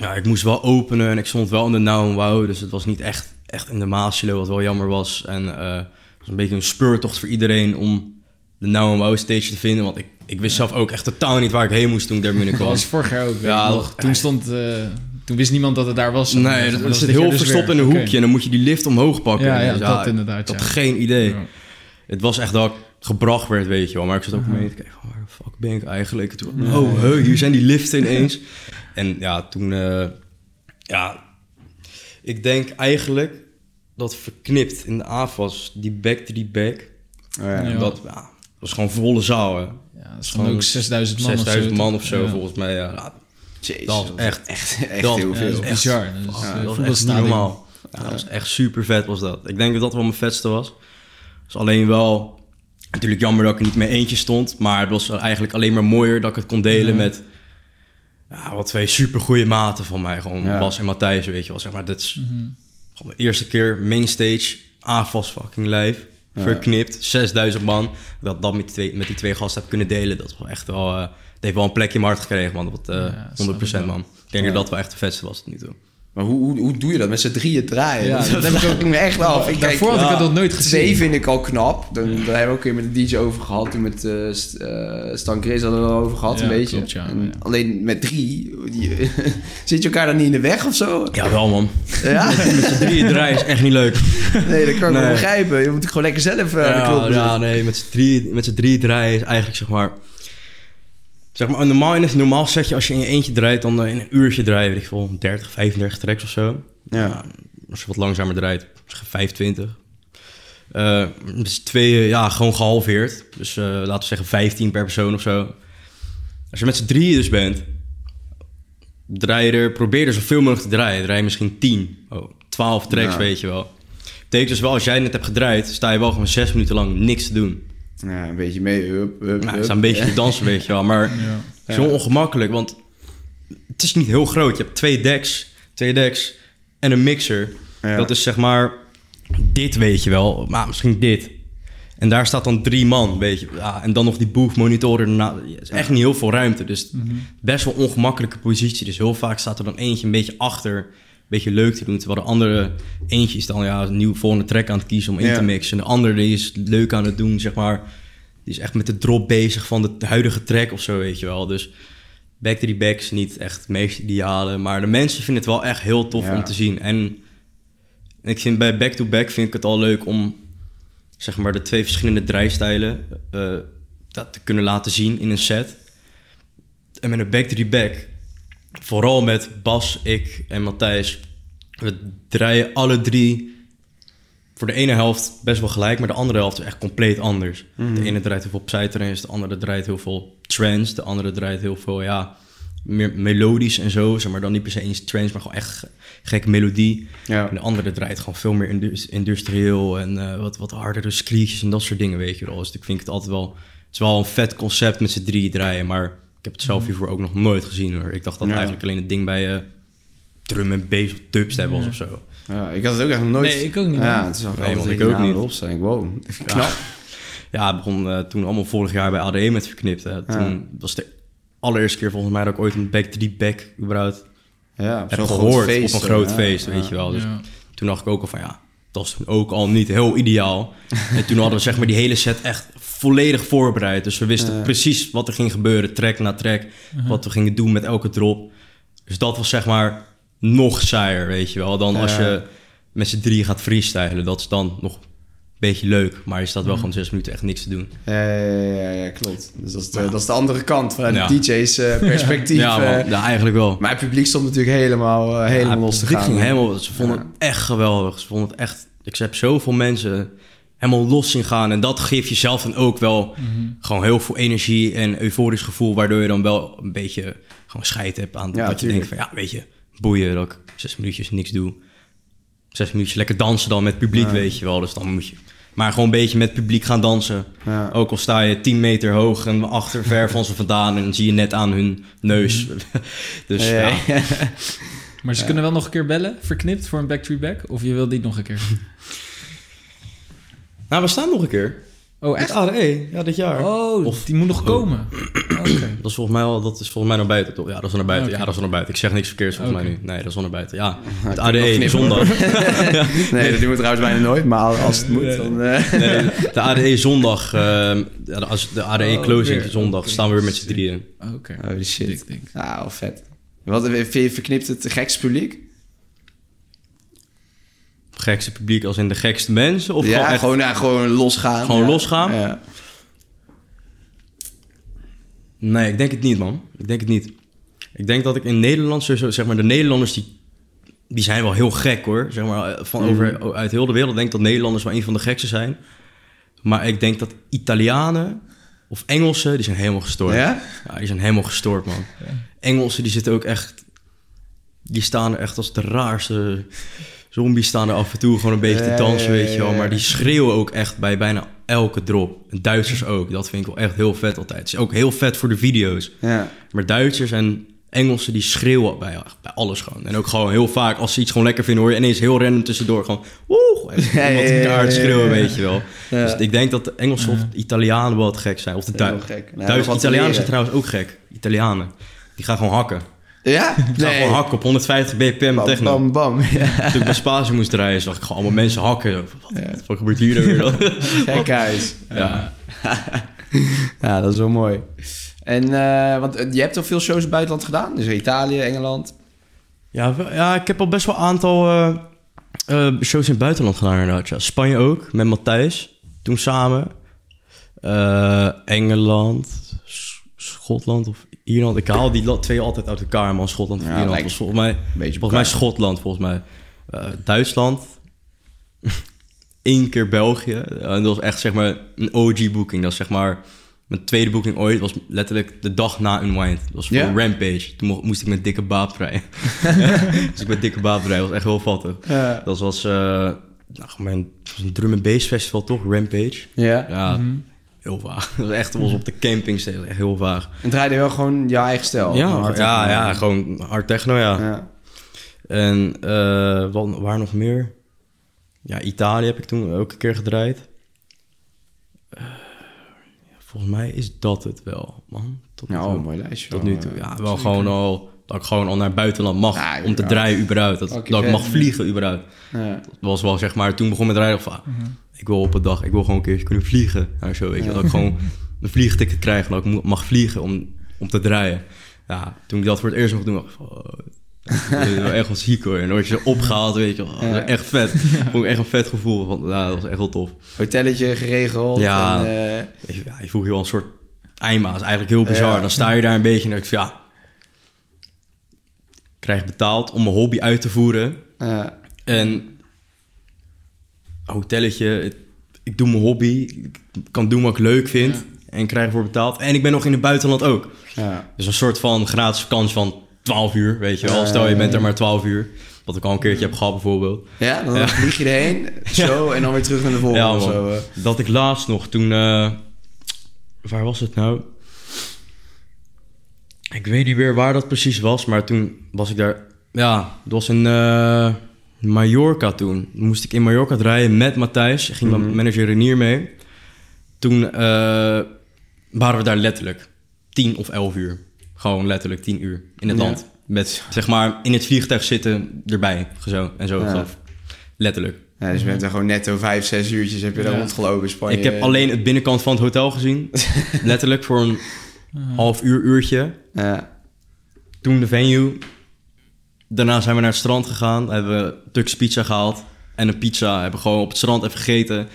Ja, ik moest wel openen en ik stond wel in de Now Wow. Dus het was niet echt, echt in de Maasilo, wat wel jammer was. En eh, het was een beetje een speurtocht voor iedereen om de Now Wow stage te vinden. Want ik, ik wist zelf ook echt totaal niet waar ik heen moest toen ik daar Dat binnenkwam. was vorig jaar ook. Ja, nog. dat- toen stond... eh, toen wist niemand dat het daar was. Nee, dat, was zit heel dus verstopt in een hoekje. En dan moet je die lift omhoog pakken. Ja, ja, Dus dat inderdaad, Ik had ja. geen idee. Ja. Het was echt dat ik gebracht werd, weet je wel. Maar ik zat ook mee te kijken, van, waar de fuck ben ik eigenlijk? Toen, oh, huh, hier zijn die liften ineens. en ja, toen... eh, ja, ik denk eigenlijk dat verknipt in de AFAS, die back to die back... Ja. Ja. Dat ja, was gewoon volle zaal, hè. Ja, dat is gewoon ook 6000 man 6000 of zo. man of zo, Ja. volgens mij. Ja, Ja, Jezus, dat was echt, echt, echt dat- heel Ja, veel. dat is bizar. Dat is, Ja, eh, dat was echt niet voetbalstadion. normaal. Ja, dat was echt super vet was dat. Ik denk dat dat wel mijn vetste was. Dus alleen wel... Natuurlijk jammer dat ik er niet mee eentje stond. Maar het was eigenlijk alleen maar mooier dat ik het kon delen met... Ja, wat twee super goede maten van mij. Gewoon Ja. Bas en Matthijs, weet je wel. Zeg maar, dat is gewoon de eerste keer mainstage. AFAS fucking live. Verknipt. 6000 man. Dat dat met die, twee, met die twee gasten heb kunnen delen. Dat is wel echt wel... eh, het heeft wel een plekje in mijn hart gekregen, man. Dat, eh, Ja, snap 100% ik wel. man. Ik denk dat dat wel echt de vetste was tot nu toe. Maar hoe, hoe, hoe doe je dat? Met z'n drieën draaien? Ja, dat dat dat heb ik me echt af. Ik Daarvoor kijk, had ik nog nooit gezien. Twee vind ik al knap. Dan, daar hebben we ook een keer met de DJ over gehad. Toen met eh eh, Stan Chris hadden we het over gehad, Ja, een beetje. klopt, ja, En ja. Alleen met drie, die, zit je elkaar dan niet in de weg of zo? Ja, wel man. Ja? Met z'n drieën draaien is echt niet leuk. Nee, dat kan ik wel begrijpen. Je moet gewoon lekker zelf eh, de knop ja, doen. ja, nee, met z'n drieën, met z'n drieën draaien is eigenlijk zeg maar... Zeg maar, normaal in het normaal setje, als je in je eentje draait, dan eh, in een uurtje draaien, weet ik veel, 30, 35 tracks of zo. Ja. Als je wat langzamer draait, zeg 25. Eh met z'n tweeën, ja, gewoon gehalveerd. Dus eh, laten we zeggen 15 per persoon of zo. Als je met z'n drieën dus bent, draai je er, probeer er zoveel mogelijk te draaien. Draai je misschien 10, oh, 12 tracks, Ja. weet je wel. Betekent dus wel, als jij net hebt gedraaid, sta je wel gewoon 6 minuten lang niks te doen. Ja, een beetje mee. Hup, hup, Nou, sta een beetje te dansen, weet je wel. Maar Ja. is heel ongemakkelijk, want het is niet heel groot. Je hebt twee decks, twee decks en een mixer. Ja. Dat is zeg maar dit, weet je wel. Maar misschien dit. En daar staat dan drie man, weet je. Ja, en dan nog die booth monitoren. erna. Het is echt niet heel veel ruimte. Dus best wel ongemakkelijke positie. Dus heel vaak staat er dan eentje een beetje achter. Beetje leuk te doen. Terwijl de andere eentje is dan ja, een nieuwe volgende track aan het kiezen om in Ja. te mixen. En de andere die is leuk aan het doen, zeg maar. Die is echt met de drop bezig van de huidige track of zo, weet je wel. Dus Back to the Back is niet echt het meest ideale. Maar de mensen vinden het wel echt heel tof Ja. om te zien. En ik vind bij Back to Back vind ik het al leuk om zeg maar de twee verschillende draaistijlen eh, dat te kunnen laten zien in een set. En met een Back to the Back, vooral met Bas, ik en Matthijs, we draaien alle drie voor de ene helft best wel gelijk, maar de andere helft is echt compleet anders. De ene draait heel veel psytrance, de andere draait heel veel trance, de andere draait heel veel, ja, meer melodisch en zo, zeg maar dan niet per se eens trance, maar gewoon echt ge- gekke melodie. Ja. En de andere draait gewoon veel meer indus- industrieel en eh, wat, wat hardere screeches en dat soort dingen, weet je wel. Dus ik vind het altijd wel, het is wel een vet concept met z'n drieën draaien, maar heb het zelf hiervoor ook nog nooit gezien hoor. Ik dacht dat Ja. eigenlijk alleen het ding bij eh, drum en bass of dubstep was of zo. Ja, ik had het ook echt nog nooit... Nee, ik ook niet, Ja, het is wel Nee, ik ook niet. zijn. Wow, knap. Ja, het begon eh, toen allemaal vorig jaar bij ADE met verknipt. Hè. Toen was de allereerste keer volgens mij dat ik ooit een back to die back überhaupt Ja, heb zo'n groot gehoord feest, op een groot ja, feest, ja. weet je wel. Dus Ja. toen dacht ik ook al van ja, dat toen ook al niet heel ideaal. en toen hadden we zeg maar die hele set echt volledig voorbereid. Dus we wisten precies wat er ging gebeuren, track na track. Wat we gingen doen met elke drop. Dus dat was zeg maar nog saaier, weet je wel. Dan als je met z'n drie gaat freestylen. Dat is dan nog een beetje leuk. Maar je staat wel gewoon zes minuten echt niks te doen. Ja, ja, ja, ja, klopt. Dus dat is de, dat is de andere kant vanuit Ja. de DJ's eh, perspectief. ja, man. eh. ja, eigenlijk wel. maar het publiek stond natuurlijk helemaal, eh, helemaal Ja, los te gaan. Ging helemaal, ze vonden Ja. het echt geweldig. Ze vonden het echt... Ik heb zoveel mensen helemaal los zien gaan. En dat geeft jezelf dan ook wel gewoon heel veel energie en euforisch gevoel. Waardoor je dan wel een beetje gewoon scheid hebt aan Ja, dat je denkt van... Ja, weet je, boeien dat ik zes minuutjes niks doe. Zes minuutjes lekker dansen dan met het publiek, Ja. weet je wel. Dus dan moet je... Maar gewoon een beetje met het publiek gaan dansen. Ja. Ook al sta je 10 meter hoog en achter ver van ze vandaan... en dan zie je net aan hun neus. dus Ja, ja, ja. Maar ze kunnen wel nog een keer bellen, verknipt voor een back to back? Of je wilt niet nog een keer? Nou, we staan nog een keer. Oh, Met echt? ADE, ja, dit jaar. Oh, Of- die moet nog komen. Oké. Dat is volgens mij al, dat is volgens mij naar buiten, toch? Ja, dat is naar buiten. Ja, dat is naar buiten. Ik zeg niks verkeerds volgens mij nu. Nee, dat is al naar buiten. Ja, het nog ADE, zondag. Nee, dat doen we trouwens bijna nooit. Maar als het moet, Nee. dan... eh, Nee, de ADE zondag, ehm, ja, als de ADE Oh, closing zondag, staan we weer met z'n drieën. Oké. Holy shit. Dik, dik. Ja, wel vet. Wat, verknipt het gekste publiek? Gekste publiek als in de gekste mensen? Of ja, gewoon, echt... gewoon, gewoon losgaan. Gewoon losgaan? Ja. Nee, ik denk het niet, man. Ik denk het niet. Ik denk dat ik in Nederland, zeg maar, de Nederlanders die, die zijn wel heel gek hoor. Zeg maar, van mhm. over, uit heel de wereld denk dat Nederlanders wel een van de gekste zijn. Maar ik denk dat Italianen of Engelsen, die zijn helemaal gestoord. Ja? Ja, die zijn helemaal gestoord, man. Engelsen, die zitten ook echt... Die staan er echt als de raarste zombies staan er af en toe gewoon een beetje Ja, te dansen, ja, weet je ja, wel. ja. Maar die schreeuwen ook echt bij bijna elke drop. En Duitsers ook. Dat vind ik wel echt heel vet altijd. Het is ook heel vet voor de video's. Ja. Maar Duitsers en Engelsen, die schreeuwen bij, bij alles gewoon. En ook gewoon heel vaak, als ze iets gewoon lekker vinden, hoor je ineens heel random tussendoor gewoon... Woe! En Ja, iemand ja, ja, ja, schreeuwen, ja. weet je wel. Ja. Dus ik denk dat de Engelsen of de Italianen wel het gek zijn. Of de Duitsers. Nou, wat Italianen zijn trouwens ook gek. Italianen. Die gaan gewoon hakken. Ja? Die gaan gewoon hakken op 150 bpm Bam, techno. bam, bam. Ja. Toen ik bij Spazie moest draaien, zag ik gewoon allemaal mensen hakken. Wat, wat gebeurt hier nou weer? Gek huis. ja. Ja, dat is wel mooi. En, eh, want eh, je hebt al veel shows in het buitenland gedaan? Dus Italië, Engeland. Ja, ja, ik heb al best wel een aantal eh, shows in het buitenland gedaan inderdaad. Ja. Spanje ook, met Matthijs. Toen samen. Engeland, S- Schotland of Ierland. Ik haal die twee altijd uit elkaar, man. Schotland of Ja, Ierland. was volgens mij, volgens mij. Schotland, volgens mij. Duitsland. Eén keer België. En dat was echt zeg maar een OG-boeking. Dat is zeg maar mijn tweede boeking ooit. was letterlijk de dag na Unwind. Dat was voor? Rampage. Toen mo- moest ik met dikke baap rijden. dus ik met dikke baap rijden. was echt heel fattig. Dat was, eh nou, mijn het was een drum and bass festival toch? Rampage. Ja. Ja, heel vaag. Dat was echt was op de camping echt heel vaag. En draaide je wel gewoon je eigen stijl? ja, Hard ja, techno. ja, gewoon hard techno, ja. Ja. En eh, wat, waar nog meer? Ja, Italië heb ik toen ook een keer gedraaid. Volgens mij is dat het wel, man. Tot, toe. oh, mooi lijstje. Tot nu toe. eh. Ja, wel gewoon al... Dat ik gewoon al naar het buitenland mag Ja, om te draaien überhaupt. Dat, dat ik mag vliegen überhaupt. Ja. Dat was wel zeg maar... Toen begon met rijden van... Ik wil op een dag... Ik wil gewoon een keertje kunnen vliegen. Nou, zo weet je. Dat ik gewoon een vliegticket krijg. En dat ik mag vliegen om, om te draaien. Ja, toen ik dat voor het eerst mocht doen... dacht ik van, oh, echt wel ziek hoor. En dan word je opgehaald, weet je wel. Echt vet. Vond ik echt een vet gevoel. Want, ja, dat was echt wel tof. Hotelletje geregeld. Ja. En, eh, je, ja, je voelt je wel een soort eindmaas. Eigenlijk heel bizar. Ja. Dan sta je daar een beetje en denk van, ja... Ik krijg betaald om mijn hobby uit te voeren. En hotelletje, ik doe mijn hobby, ik kan doen wat ik leuk vind en krijg ervoor betaald. En ik ben nog in het buitenland ook. ja. Dus een soort van gratis vakantie van 12 uur, weet je wel. Stel je bent er maar 12 uur, wat ik al een keertje heb gehad bijvoorbeeld. ja, dan vlieg je erheen, zo, en dan weer terug naar de volgende. Ja, of man. zo, eh. Dat ik laatst nog toen, eh, waar was het nou? Ik weet niet meer waar dat precies was, maar toen was ik daar, ja, het was in eh, Mallorca toen. Moest ik in Mallorca draaien met Matthijs, ging mijn manager Renier mee. Toen waren we daar letterlijk 10 of 11 uur. Gewoon letterlijk 10 uur in het Ja. land. Met zeg maar in het vliegtuig zitten erbij. Zo en zo. Ja. Zo. Letterlijk. Ja, dus je bent er gewoon netto vijf, zes uurtjes heb je daar Ja. rondgelopen in Spanje. Ik heb alleen het binnenkant van het hotel gezien. Letterlijk voor een half uur, uurtje. Ja. Toen de venue. Daarna zijn we naar het strand gegaan. Hebben we Turks pizza gehaald. En een pizza. Hebben gewoon op het strand even gegeten.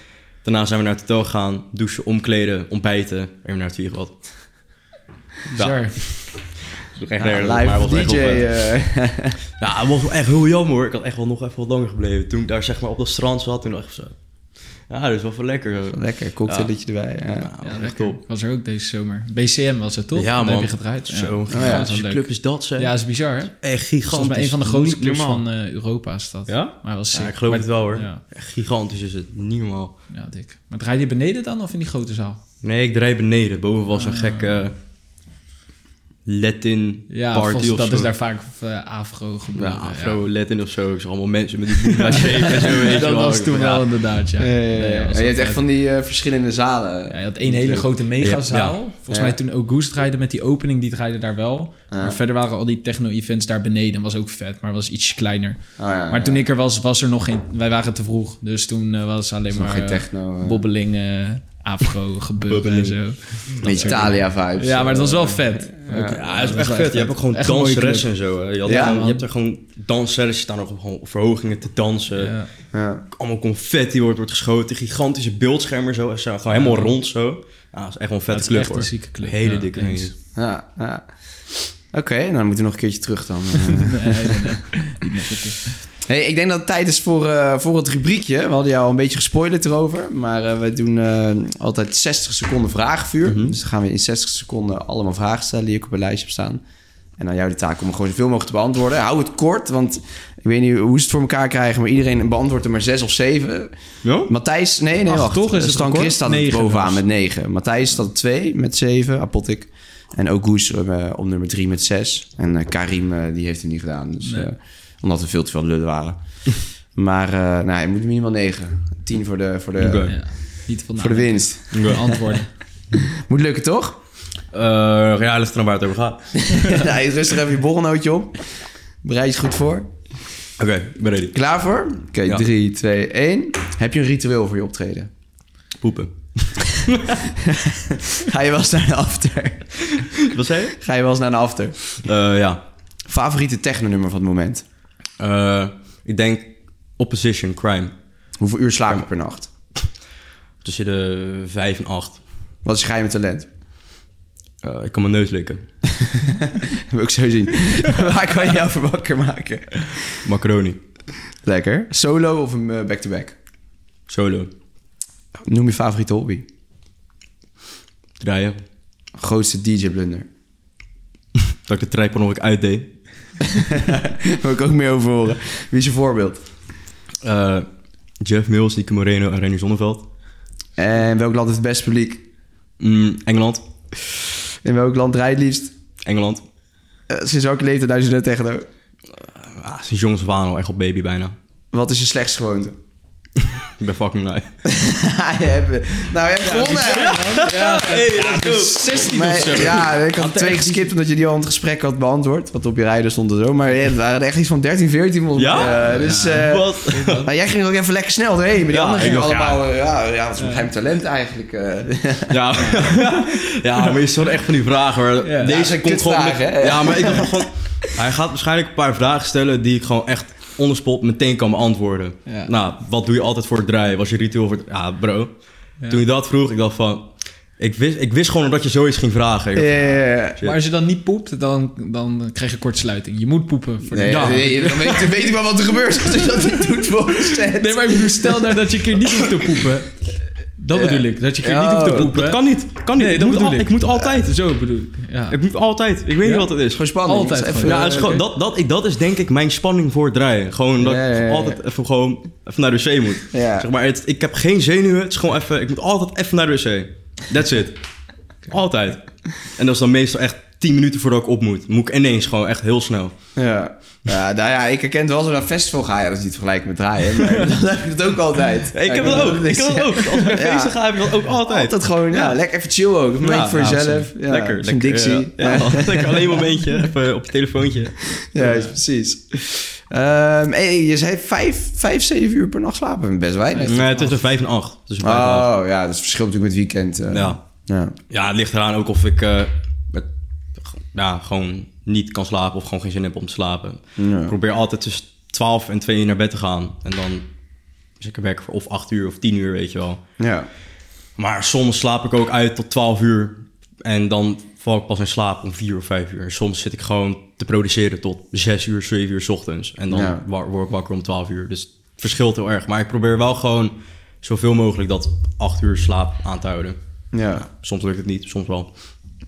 Daarna zijn we naar het hotel gegaan. Douchen, omkleden, ontbijten. Even naar het vliegveld. Ja, Bizar. dat echt Ja, nergens, maar live het was echt DJ. wel eh, Ja, het was wel echt heel jammer hoor. Ik had echt wel nog even wat langer gebleven. Toen ik daar zeg maar op dat strand zat. Toen dacht ik zo... Ja, dat is wel veel lekker. lekker, cocktailetje erbij. Ja. Ja, Ja, echt top. Was er ook deze zomer. BCM was het, toch? Ja, Daar man. heb je gedraaid. Ja. Zo'n Ja, dat wel club is dat, zeg. Ja, dat is bizar, hè? Echt Volgens gigantisch. mij een van de grootste clubs normaal. van eh, Europa is dat. Ja? Maar was ik geloof Maar- het wel hoor. Echt gigantisch is het. Niet normaal. ja, dik. Maar draai je beneden dan of in die grote zaal? Nee, ik draai beneden. Boven was een gekke Latin Ja, party of dat zo. is daar vaak eh, afro gebeuren. Ja, afro, Latin of zo. Ik zag allemaal mensen met die boeddha shape en zo. Weet dat was toen wel ja, inderdaad, ja. Ja, ja, ja, Nee, ja. je hebt echt van die eh, verschillende zalen. Ja, je had één hele grote megazaal. Ja. Volgens Ja. mij toen ook Goose draaide met die opening, die draaide daar wel. Ja. Maar verder waren al die techno-events daar beneden. Was ook vet, maar was iets kleiner. Oh, ja, maar ja. toen ik er was, was er nog geen... Wij waren te vroeg. Dus toen eh, was alleen Nog maar geen techno. bobbeling, afro gebeuren en zo. Beetje Italia-vibes. Ja, maar het was wel vet. Ja, het is echt wel vet. Je hebt ook gewoon danseressen en zo. hè. Je, had Ja, gewoon- man. je hebt er gewoon dansers die staan op gewoon verhogingen te dansen. Ja. Ja. Allemaal confetti wordt, wordt geschoten. Gigantische beeldschermen zo. En zo gewoon helemaal rond zo. Ja, dat is echt wel een vette club hoor. een zieke club. Hele Ja, dikke. Ja, ja. Oké, nou dan moeten we nog een keertje terug dan. Eh, Nee, nee, nee. Hey, ik denk dat het tijd is voor, eh, voor het rubriekje. We hadden jou al een beetje gespoilerd erover. Maar eh, we doen eh, altijd 60 seconden vragenvuur. Dus dan gaan we in 60 seconden allemaal vragen stellen die ik op een lijstje heb staan. En aan jou de taak om gewoon zoveel mogelijk te beantwoorden. Hou het kort, want ik weet niet hoe ze het voor elkaar krijgen... maar iedereen beantwoordt er maar zes of zeven. Ja? Matthijs, nee, nee, Ach, wacht. toch is het Stan record? Chris staat er Negen bovenaan dus. met negen. Matthijs staat op twee met zeven, Apotik. En ook Goes op nummer drie met zes. En Karim, die heeft het niet gedaan. Dus, Nee. Omdat er veel te veel lullen waren. maar uh, nou, je moet minimaal negen. Tien voor de, voor de. Ja. Niet voor de winst. Antwoorden. Moet lukken, toch? Eh, ja, ligt er dan waar het over gaat. nou, rustig even je borrelnootje op. Bereid je goed voor. Oké, ik ben ready. Klaar voor? Oké, Ja. drie, twee, één. Heb je een ritueel voor je optreden? Poepen. Ga je wel eens naar een after? Wat zei je? Ga je wel eens naar een after? Eh, ja. Favoriete technonummer van het moment? Eh, ik denk Opposition, Crime. Hoeveel uur slaap je per nacht? Tussen de 5 en 8. Wat is je geheime talent? Eh, ik kan mijn neus likken. Dat wil ik zo zien. Waar kan je jou voor wakker maken? Macaroni. Lekker. Solo of een eh, back-to-back? Solo. Noem je favoriete hobby? Draaien. Grootste DJ-blunder? Dat ik de tripod nog uitdeed. Daar wil ik ook meer over horen. Wie is je voorbeeld? Eh, Jeff Mills, Nico Moreno en René Zonneveld. En welk land heeft het beste publiek? Mm, Engeland. In welk land draait het liefst? Engeland. Eh, sinds welke leeftijd naar techno? Ah, sinds jongens aan al echt op baby bijna. Wat is je slechtste gewoonte? Ik ben fucking lui. nou, je hebt gewonnen. Ja, Hey, 16 Maar, of zo. ja, ik had Had twee echt geskipt omdat je die al in het gesprek had beantwoord. Wat op je rijden stond en zo. Maar ja, het waren er echt iets van 13, 14. volgens Ja? Eh, dus, eh, Wat? maar jij ging ook even lekker snel doorheen. Maar die Ja, anderen ik gingen allemaal... eh, Ja, ja, wat is een geheim talent eigenlijk. eh. Ja. ja, maar je stelt echt van die vragen. Hoor. Ja. Ja, Deze dat komt gewoon... kutvragen, met- hè? Ja, maar ik dacht van... Hij gaat waarschijnlijk een paar vragen stellen die ik gewoon echt on the spot meteen kan beantwoorden. Ja. Nou, wat doe je altijd voor het draaien? Was je ritueel voor het... Ja, bro. Ja. Toen je dat vroeg, ik dacht van... Ik wist, ik wist gewoon dat je zoiets ging vragen. Eh, Maar als je dan niet poept, dan, dan krijg je kortsluiting. Je moet poepen. Voor de- Nee, ja. nee, dan weet, dan weet ik wel wat er gebeurt als je dat niet doet voor set. Nee, maar ik bedoel, stel nou dat je een keer niet hoeft te poepen. Dat Ja. bedoel ik. Dat je een keer Ja, niet hoeft te dat- poepen. dat kan niet. Kan niet. Nee, ik, dat moet bedoel al- ik. ik moet altijd. Zo bedoel ik. Ja. Ik moet altijd. Ik weet Ja? niet wat het is. Gewoon spannend. Altijd Even. Ja, het is Ja, gewoon, oké. dat, dat, ik, dat is denk ik mijn spanning voor het draaien. Gewoon dat Ja, ja, ja, ik ja. altijd even, gewoon even naar de wc moet. Ja. Zeg maar, het, ik heb geen zenuwen. Het is gewoon even... Ik moet altijd even naar de wc. That's it. Altijd. En dat is dan meestal echt 10 minuten voordat ik op moet. Moet ik ineens gewoon echt heel snel. Ja. Ja, nou ja, ik herken het wel als we naar een festival gaan. Ja, dat is niet vergelijken met draaien. Maar dan heb ik het ook altijd. Ik heb dat ook. Ik heb dat ook. Als ik naar feesten ga, heb ik dat ook altijd. Altijd gewoon, ja, lekker even chill ook. Een Ja, voor jezelf. Ja, lekker. Lekker, Dixie. Ja, ja. lekker alleen een momentje. Even op je telefoontje. Ja, precies. Hey, je zei vijf, vijf, zeven uur per nacht slapen. Best weinig. Nee, tussen 5 en 8. Tussen 5 en 8. Oh, ja, dat verschilt natuurlijk met weekend. eh. Ja. ja. Ja, het ligt eraan ook of ik eh, met, ja, gewoon niet kan slapen of gewoon geen zin heb om te slapen. Ja. Ik probeer altijd tussen 12 en 2 uur naar bed te gaan. En dan dus ik werk voor of 8 uur of 10 uur, weet je wel. Ja. Maar soms slaap ik ook uit tot 12 uur. En dan val ik pas in slaap om 4 of 5 uur. Soms zit ik gewoon te produceren tot 6 uur, 7 uur 's ochtends. En dan Ja. word ik wakker om 12 uur. Dus het verschilt heel erg. Maar ik probeer wel gewoon zoveel mogelijk dat 8 uur slaap aan te houden. ja. Soms lukt het niet, soms wel.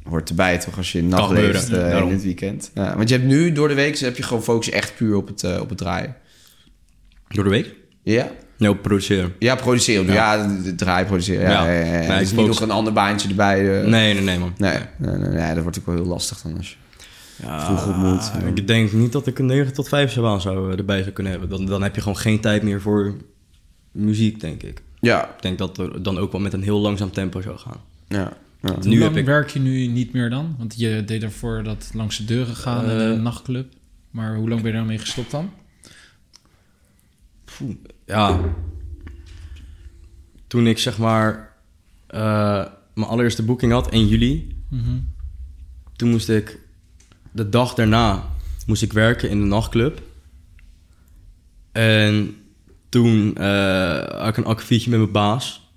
Hoort erbij toch als je nacht Kan leeft eh, in het weekend. Ja, want je hebt nu door de week heb je gewoon focus echt puur op het, eh, op het draaien. Door de week? Ja? Nee, op produceren. Ja, produceren. Ja, Ja. de, de draai produceren. Ja, Ja. ja. Nee, dus niet nog een ander baantje erbij. eh. Nee, nee, nee, man. Nee, nee, nee, nee, dat wordt ook wel heel lastig dan als je... Ja, Vroeg op moet. Ik denk niet dat ik een 9 tot 5 baan zou erbij zou kunnen hebben. Dan, dan heb je gewoon geen tijd meer voor muziek, denk ik. Ja, Ik denk dat er dan ook wel met een heel langzaam tempo zou gaan. ja. Ja. Hoe Nu lang heb ik- werk je nu niet meer dan? Want je deed ervoor dat langs de deuren gaan in Eh. een nachtclub. Maar hoe lang ben je daarmee gestopt dan? Ja. Toen ik zeg maar eh, mijn allereerste boeking had, 1 juli. Toen moest ik, de dag daarna, moest ik werken in de nachtclub. En toen eh, had ik een akkefietje met mijn baas.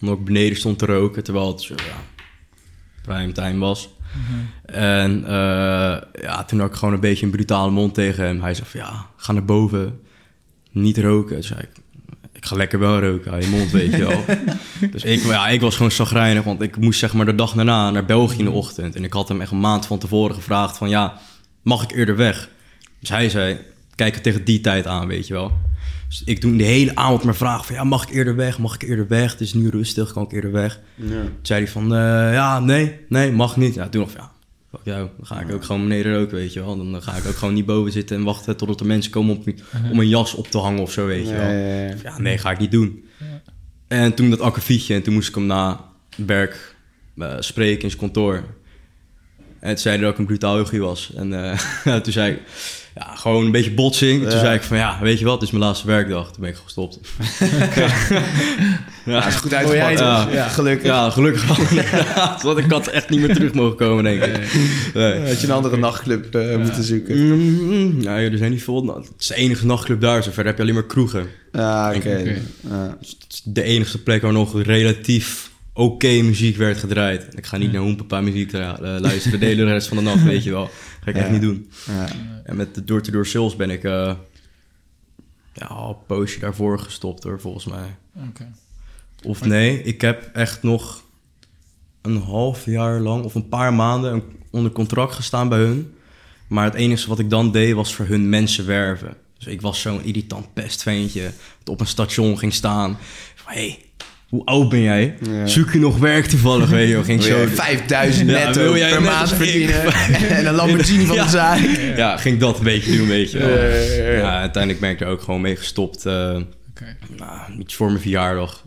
Omdat ik beneden stond te roken, terwijl het zo, ja, primetime was. En eh, ja, toen had ik gewoon een beetje een brutale mond tegen hem. Hij zei van, ja, ga naar boven, niet roken. Toen zei ik, ik ga lekker wel roken, hou je mond, weet je wel. dus ik, ja, ik was gewoon chagrijnig, want ik moest zeg maar de dag daarna naar België in de ochtend. En ik had hem echt een maand van tevoren gevraagd van, ja, mag ik eerder weg? Dus hij zei, kijk het tegen die tijd aan, weet je wel. Dus ik doe de hele avond maar vragen van, ja, mag ik eerder weg? Mag ik eerder weg? Het is nu rustig, kan ik eerder weg? Toen zei hij van, eh, ja, nee, nee, mag niet. Ja, toen nog, ja, fuck jou, dan ga ik ook gewoon beneden roken, weet je wel. Dan ga ik ook gewoon niet boven zitten en wachten totdat er mensen komen om, om een jas op te hangen of zo, weet je wel. Ja, ja, ja. Ja, nee, ga ik niet doen. En toen dat akkefietje en toen moest ik hem na werk eh, spreken in zijn kantoor. En toen zei hij dat ik een brutaal was. En eh, toen zei ik, ja, gewoon een beetje botsing. Toen Ja. zei ik van, ja, weet je wat, het is mijn laatste werkdag. Toen ben ik gestopt. Ja, is goed uitgepakt. ja. Gelukkig. Ja, gelukkig. Want ik had echt niet meer terug mogen komen, denk ik. Nee. Had je een andere nachtclub eh, moeten zoeken. Mm, nou, ja, er zijn niet veel. nou, Het is de enige nachtclub daar. Zover heb je alleen maar kroegen. Ah, oké. Oké. Ja. Dus het is de enige plek waar nog relatief oké muziek werd gedraaid. Ik ga niet naar Hoempapa muziek dra- eh, luisteren de hele rest van de nacht, weet je wel. Ga ik Ja. echt niet doen. Ja. En met de door-to-door sales ben ik eh, ja, al een poosje daarvoor gestopt hoor, volgens mij. Oké. Of nee, ik heb echt nog een half jaar lang of een paar maanden onder contract gestaan bij hun. Maar het enige wat ik dan deed was voor hun mensen werven. Dus ik was zo'n irritant pestventje dat op een station ging staan. Van, hey, hoe oud ben jij? Ja. Zoek je nog werk toevallig? Weet je, Wil zo... je 5000 Ja, netto per maand verdienen en een Lamborghini van Ja. de zaak. Ja, ging dat een beetje doen, weet je. Ja, ja, ja. Ja, uiteindelijk ben ik er ook gewoon mee gestopt. eh, Oké. nou, iets voor mijn verjaardag.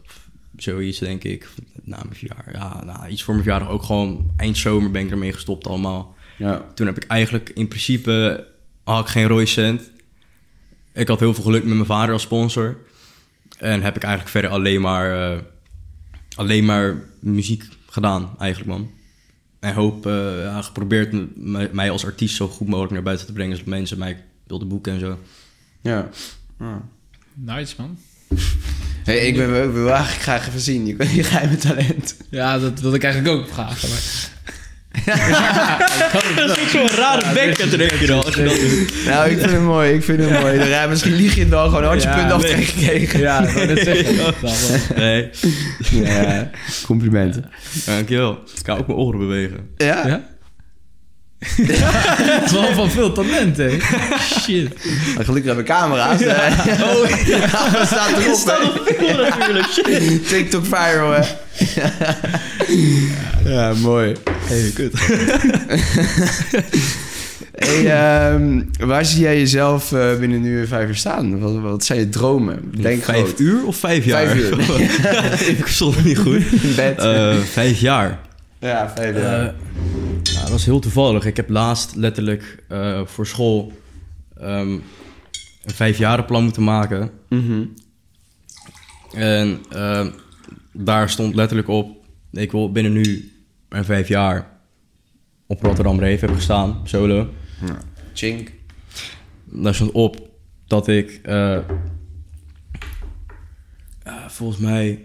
Zoiets, denk ik. Na mijn verjaardag. Ja, nou, iets voor mijn verjaardag. Ook gewoon eind zomer ben ik ermee gestopt allemaal. Ja. Toen heb ik eigenlijk in principe... had ik geen rode cent. Ik had heel veel geluk met mijn vader als sponsor. En heb ik eigenlijk verder alleen maar... eh, alleen maar muziek gedaan, eigenlijk, man. En hoop, eh, ja, geprobeerd mij- als artiest zo goed mogelijk naar buiten te brengen... zodat mensen mij wilden boeken en zo. Ja. Ja. Nice, man. Hey, ik wil, wil, wil eigenlijk graag even zien. Je, je geheime talent. Ja, dat wilde ik eigenlijk ook vragen. Maar... Dat is zo'n rare bek, denk je dan, je dat. Nou, ik vind het mooi. Ik vind het mooi. Ja, misschien lieg je wel gewoon. Had je Ja, punt aftrek gekregen. Ja, dat ik. Dat wel. Nee, Ja, complimenten. dankjewel. Ik kan ook mijn oren bewegen. Ja? Ja? Het is wel van veel talent, hè? Shit. Maar gelukkig hebben we camera's. Oh, ja. dat staat erop. hè. natuurlijk. TikTok viral, hè? ja, mooi. Hey, kut. Hey, ehm, waar zie jij jezelf eh, binnen nu en vijf uur staan? Wat, wat zijn je dromen? Denk vijf groot. uur of vijf jaar? Vijf uur. ik het niet goed. In bed. Eh, vijf jaar. Ja, vijf Eh, jaar. nou, dat was heel toevallig. Ik heb laatst letterlijk eh, voor school ehm, een vijfjarenplan moeten maken. Mhm. En ehm, daar stond letterlijk op... Ik wil binnen nu en vijf jaar op Rotterdam Reef hebben gestaan, solo. Ja. Chink. Daar stond op dat ik eh, eh, volgens mij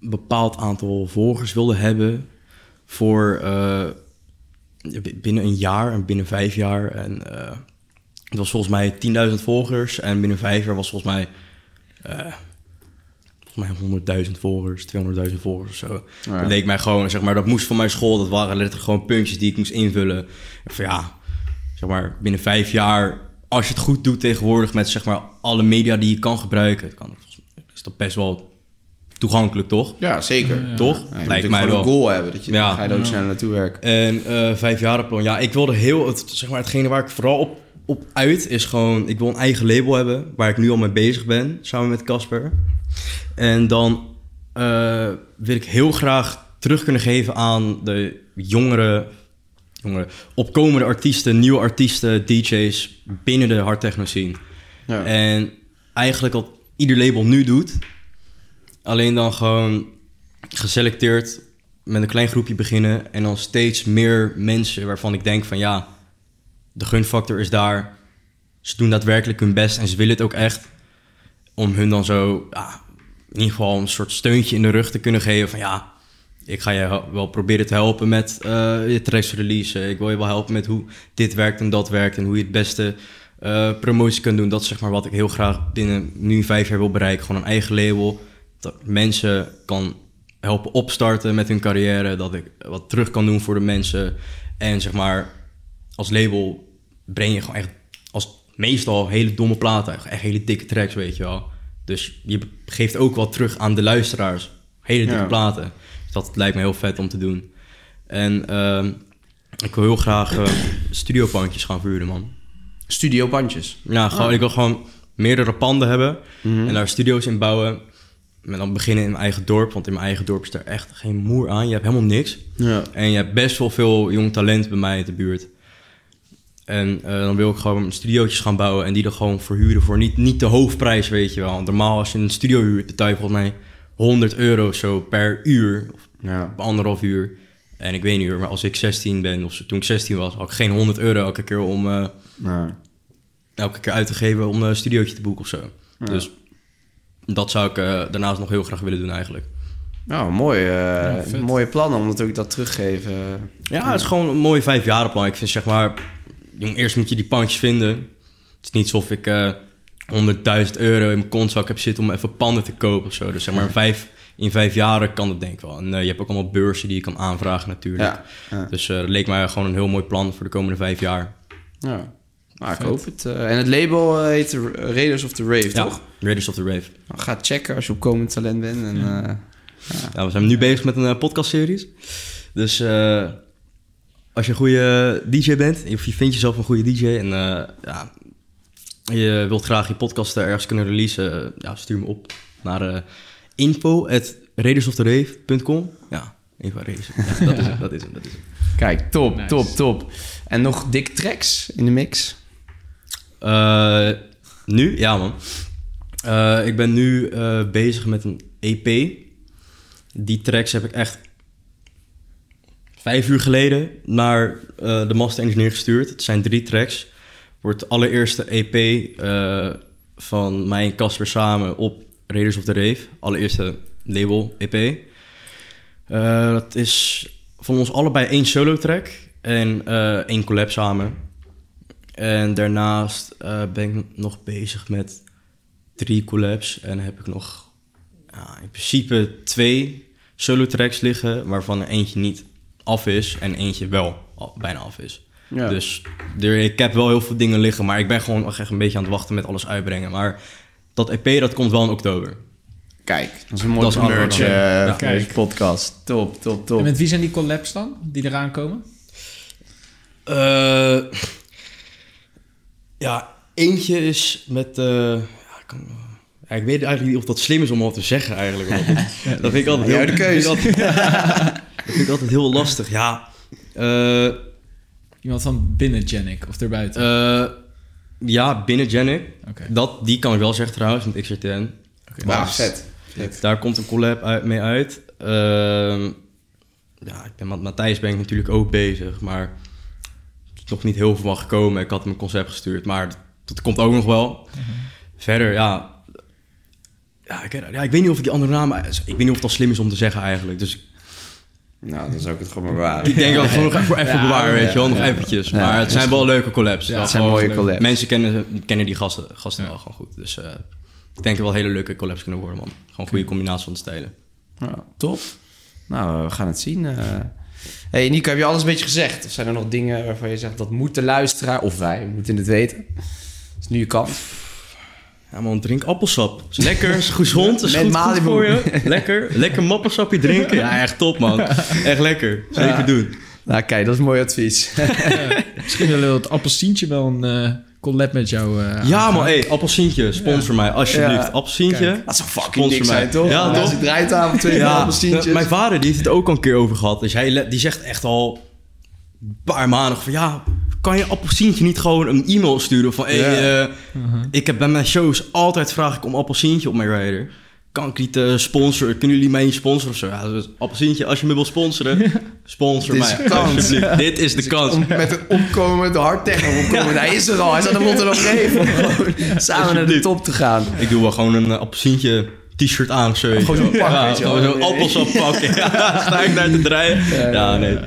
bepaald aantal volgers wilde hebben voor eh, binnen een jaar en binnen vijf jaar. En eh, het was volgens mij 10.000 volgers en binnen vijf jaar was volgens mij, eh, volgens mij 100.000 volgers, 200.000 volgers of zo. Ja. Dat leek mij gewoon, zeg maar, dat moest van mijn school, dat waren letterlijk gewoon puntjes die ik moest invullen. En van ja, zeg maar, binnen vijf jaar, als je het goed doet tegenwoordig met zeg maar alle media die je kan gebruiken, kan, is dat best wel toegankelijk, toch? Ja, zeker. Ja, Toch? je moet Lijkt mij gewoon wel. een goal hebben. Dat je, Ja. Ga je er ook sneller naartoe werken. En eh vijfjarenplan, ja, ik wilde heel, het, zeg maar, hetgene waar ik vooral op, op uit is gewoon, ik wil een eigen label hebben, waar ik nu al mee bezig ben, samen met Casper. En dan eh, wil ik heel graag terug kunnen geven aan de jongere, jongere opkomende artiesten, nieuwe artiesten, DJ's binnen de hardtechno scene. Ja. En eigenlijk wat ieder label nu doet. Alleen dan gewoon geselecteerd met een klein groepje beginnen en dan steeds meer mensen waarvan ik denk van ja, de gunfactor is daar. Ze doen daadwerkelijk hun best en ze willen het ook echt. Om hun dan zo in ieder geval een soort steuntje in de rug te kunnen geven van ja, ik ga je wel proberen te helpen met eh, je tracks release. Ik wil je wel helpen met hoe dit werkt en dat werkt en hoe je het beste eh, promotie kan doen. Dat is zeg maar wat ik heel graag binnen nu vijf jaar wil bereiken. Gewoon een eigen label. Dat mensen kan helpen opstarten met hun carrière. Dat ik wat terug kan doen voor de mensen. En zeg maar, als label breng je gewoon echt als meestal hele domme platen. Echt hele dikke tracks, weet je wel. Dus je geeft ook wat terug aan de luisteraars. Hele dikke Ja. platen. Dus dat lijkt me heel vet om te doen. En ehm, ik wil heel graag eh studiopandjes gaan verhuren, man. Studio bandjes. Ja, gewoon, ik wil gewoon meerdere panden hebben en daar studio's in bouwen. En dan beginnen in mijn eigen dorp, want in mijn eigen dorp is er echt geen moer aan. Je hebt helemaal niks. Ja. En je hebt best wel veel jong talent bij mij in de buurt. En eh, dan wil ik gewoon studiootjes gaan bouwen en die er gewoon verhuren voor niet, niet de hoofdprijs, weet je wel. Want normaal als je een studio huurt, betaal je volgens mij 100 euro zo per uur, of Ja. anderhalf uur. En ik weet niet hoor, maar als ik 16 ben, of toen ik 16 was, had ik geen 100 euro elke keer om... Ja. elke keer uit te geven om een studiootje te boeken of zo. Dus dat zou ik eh, daarnaast nog heel graag willen doen eigenlijk. Nou, mooi. eh, mooie plannen om dat ook dat teruggeven. Ja, het is gewoon een mooi vijfjarenplan. Ik vind zeg maar, jong, eerst moet je die pandjes vinden. Het is niet alsof ik eh 100.000 euro in mijn kontzak heb zitten om even panden te kopen of zo. Dus zeg maar in vijf, in vijf jaren kan dat denk ik wel. En eh, je hebt ook allemaal beurzen die je kan aanvragen natuurlijk. Ja. Ja. Dus eh, dat leek mij gewoon een heel mooi plan voor de komende vijf jaar. ja. Nou, ik Vet. hoop het. eh. en het label eh, heet de Raiders of the Rave, Ja, toch? Raiders of the Rave. Nou, ga checken als je opkomend talent bent. En, eh, Ja, we zijn nu bezig met een podcastseries. Dus eh, als je een goede DJ bent, of je vindt jezelf een goede DJ en eh, ja, je wilt graag je podcast ergens kunnen releasen, ja, stuur me op naar uh, info.raidersoftheRave.com. Ja, info Raiders. Ja, dat is het, dat is het, dat is het. Kijk, top, Nice. top, top. En nog dik tracks in de mix? Eh, nu? Ja, man. Eh, ik ben nu eh, bezig met een EP. Die tracks heb ik echt vijf uur geleden naar de master engineer gestuurd. Het zijn drie tracks. Wordt de allereerste EP van mij en Casper samen op Raiders of the Rave. Allereerste label EP. Dat is van ons allebei één solo track en één collab samen. En daarnaast eh, ben ik nog bezig met drie collabs. En heb ik nog ja, in principe twee solo tracks liggen, waarvan er eentje niet af is en eentje wel al- bijna af is. Ja. Dus er, ik heb wel heel veel dingen liggen, maar ik ben gewoon nog echt een beetje aan het wachten met alles uitbrengen. Maar dat EP dat komt wel in oktober. Kijk, dat is een een merch eh, ja. podcast. Top, top, En top. met wie zijn die collabs dan, die eraan komen? Eh, ja, eentje is met. eh, ja, ik, kan- ja, ik weet eigenlijk niet of dat slim is om al te zeggen eigenlijk. dat, dat vind ik altijd heel, de keus. Dat vind, ik altijd, dat vind ik altijd heel lastig. Ja, eh, Iemand van binnen Genic of erbuiten? eh, ja binnen Genic. Dat, die kan ik wel zeggen trouwens, met XRTN. Vet. vet. Daar komt een collab uit, mee uit. Ehm, ja, ik ben met Matthijs ben ik natuurlijk ook bezig, maar nog niet heel veel van gekomen. Ik had hem een concept gestuurd, maar dat, komt ook nog wel. Verder, ja, ja, ik, ja, ik weet niet of ik die andere naam, ik weet niet of het al slim is om te zeggen eigenlijk. Dus Nou, dan zou ik het gewoon maar bewaren. ik denk dat gewoon nog even, even Ja, bewaren, weet je wel, nog ja. eventjes. Ja, maar het zijn wel leuke collabs. Ja, het zijn mooie collabs. Mensen kennen, kennen die gasten, gasten Ja. wel gewoon goed. Dus eh, ik denk dat wel hele leuke collabs kunnen worden, man. Gewoon goede combinatie van de stijlen. Ja, top. Nou, we gaan het zien. eh. Hey, Nico, heb je alles een beetje gezegd? Of zijn er nog dingen waarvan je zegt dat moet de luisteraar of wij moeten het weten? Dat is nu je kans. Ja man, drink appelsap. Is lekker, is gezond, is Met goed, goed voor je. Lekker, lekker mappelsapje drinken. Ja, echt top man. Echt lekker. Zeker Ja. doen. Nou, kijk, dat is mooi advies. Misschien wil het appelsientje wel een eh, collab met jou eh, Ja aangaan. man, hey, appelsientje, sponsor mij alsjeblieft. Ja. Appelsientje. Kijk. dat zou fucking Sponsor dik mij. zijn, toch? Ja, Naast toch? draaitafel, twee Ja, appelsientjes. mijn vader die heeft het ook al een keer over gehad. Dus hij die zegt echt al een paar maanden van... Ja, kan je appelsientje niet gewoon een e-mail sturen van... Hey, Ja. eh, ik heb bij mijn shows altijd vraag ik om appelsientje op mijn rider. Kan ik niet eh, sponsoren? Kunnen jullie mij niet sponsoren of zo? Ja, dus, appelsientje, als je me wil sponsoren, sponsor Dit is mij. de kans. alsjeblieft. Dit is de kans. Om, met een opkomend, hard techno opkomend. Hij is er al, hij staat de Rotterdam geven om gewoon samen naar de top te gaan. Ik doe wel gewoon een uh, appelsientje t-shirt aan of zo. Gewoon zo'n pak, ja, gewoon zo'n appelsap pakken. Ja, sta ik daar te draaien? Ja, nee.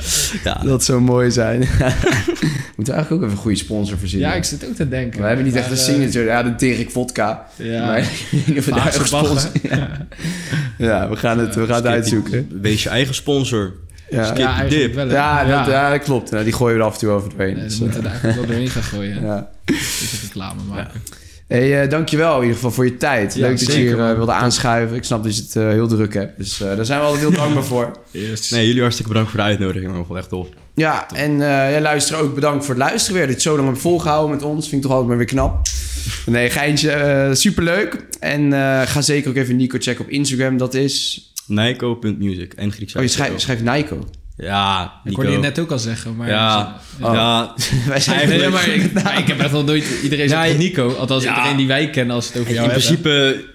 Ja, Dat zou mooi zijn. Moeten we eigenlijk ook even een goede sponsor verzinnen. Ja, ik zit ook te denken. We hebben niet echt Maar, een eh, signature. Ja, de Dirk Vodka. Ja. Maar we daar sponsor... Ja. ja, we gaan het, we gaan het uitzoeken. Wees je eigen sponsor. Ja, Skip Ja, dip. wel. ja, dat, ja, dat klopt. Nou, die gooien we er af en toe over het heen. Nee, Dus, moeten we eh, er eigenlijk wel doorheen gaan gooien. Ja. Deze reclame maken. Hey, eh, dankjewel in ieder geval voor je tijd. Ja, Leuk dat je hier eh, wilde aanschuiven. Ik snap dat je het eh, heel druk hebt. Dus eh, daar zijn we altijd heel dankbaar voor. Yes. Nee, jullie hartstikke bedankt voor de uitnodiging. man. Ik vond het echt tof. Ja, en eh jij luisteren ook bedankt voor het luisteren weer. Dat je het zo lang hebt volgehouden met ons. Vind ik toch altijd maar weer knap. Nee, geintje. eh superleuk. En eh, ga zeker ook even Nico checken op Instagram. Dat is... Nico.music en Grieks. Oh, je schrijft, schrijft Nico. Ja, Ik Nico. hoorde je net ook al zeggen, maar... Ja, Oh. ja. Wij zijn Eigenlijk- Nee, maar ik, maar ik heb echt wel nooit... Iedereen zegt Ja, Nico. Althans, ja. iedereen die wij kennen als het over jou In hebben. principe,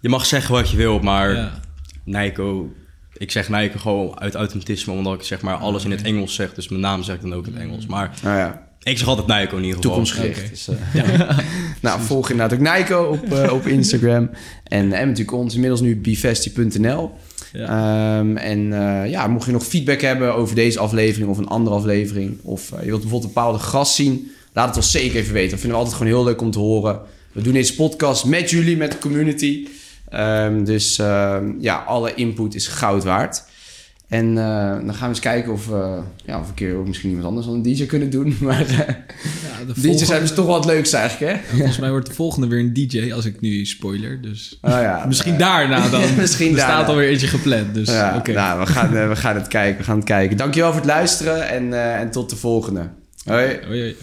je mag zeggen wat je wil, maar Ja. Nico... Ik zeg Nico gewoon uit automatisme, omdat ik zeg maar alles in het Engels zeg. Dus mijn naam zeg ik dan ook in het Engels. Maar Nou ja, ik zeg altijd Nico in ieder geval. toekomstgericht. Dus, eh, nou, volg inderdaad ook Nico op, eh, op Instagram. En, en natuurlijk ons inmiddels nu bifesti.nl. Ehm, en eh, ja, mocht je nog feedback hebben over deze aflevering of een andere aflevering... of eh, je wilt bijvoorbeeld een bepaalde gast zien... laat het ons zeker even weten. Dat vinden we altijd gewoon heel leuk om te horen. We doen deze podcast met jullie, met de community. Ehm, dus ehm, ja, alle input is goud waard. En eh, dan gaan we eens kijken of, we ja, of een keer ook misschien iemand anders dan een DJ kunnen doen. Maar eh, Ja, de DJ's zijn dus toch wel het leukste eigenlijk, hè? Volgens mij wordt de volgende weer een DJ, als ik nu spoiler. Dus Oh, ja. misschien daarna dan. Misschien er staat alweer eentje gepland. Dus Ja, oké. nou, we gaan, we gaan het kijken. We gaan het kijken. Dankjewel voor het luisteren en, en tot de volgende. Hoi. Hoi, hoi.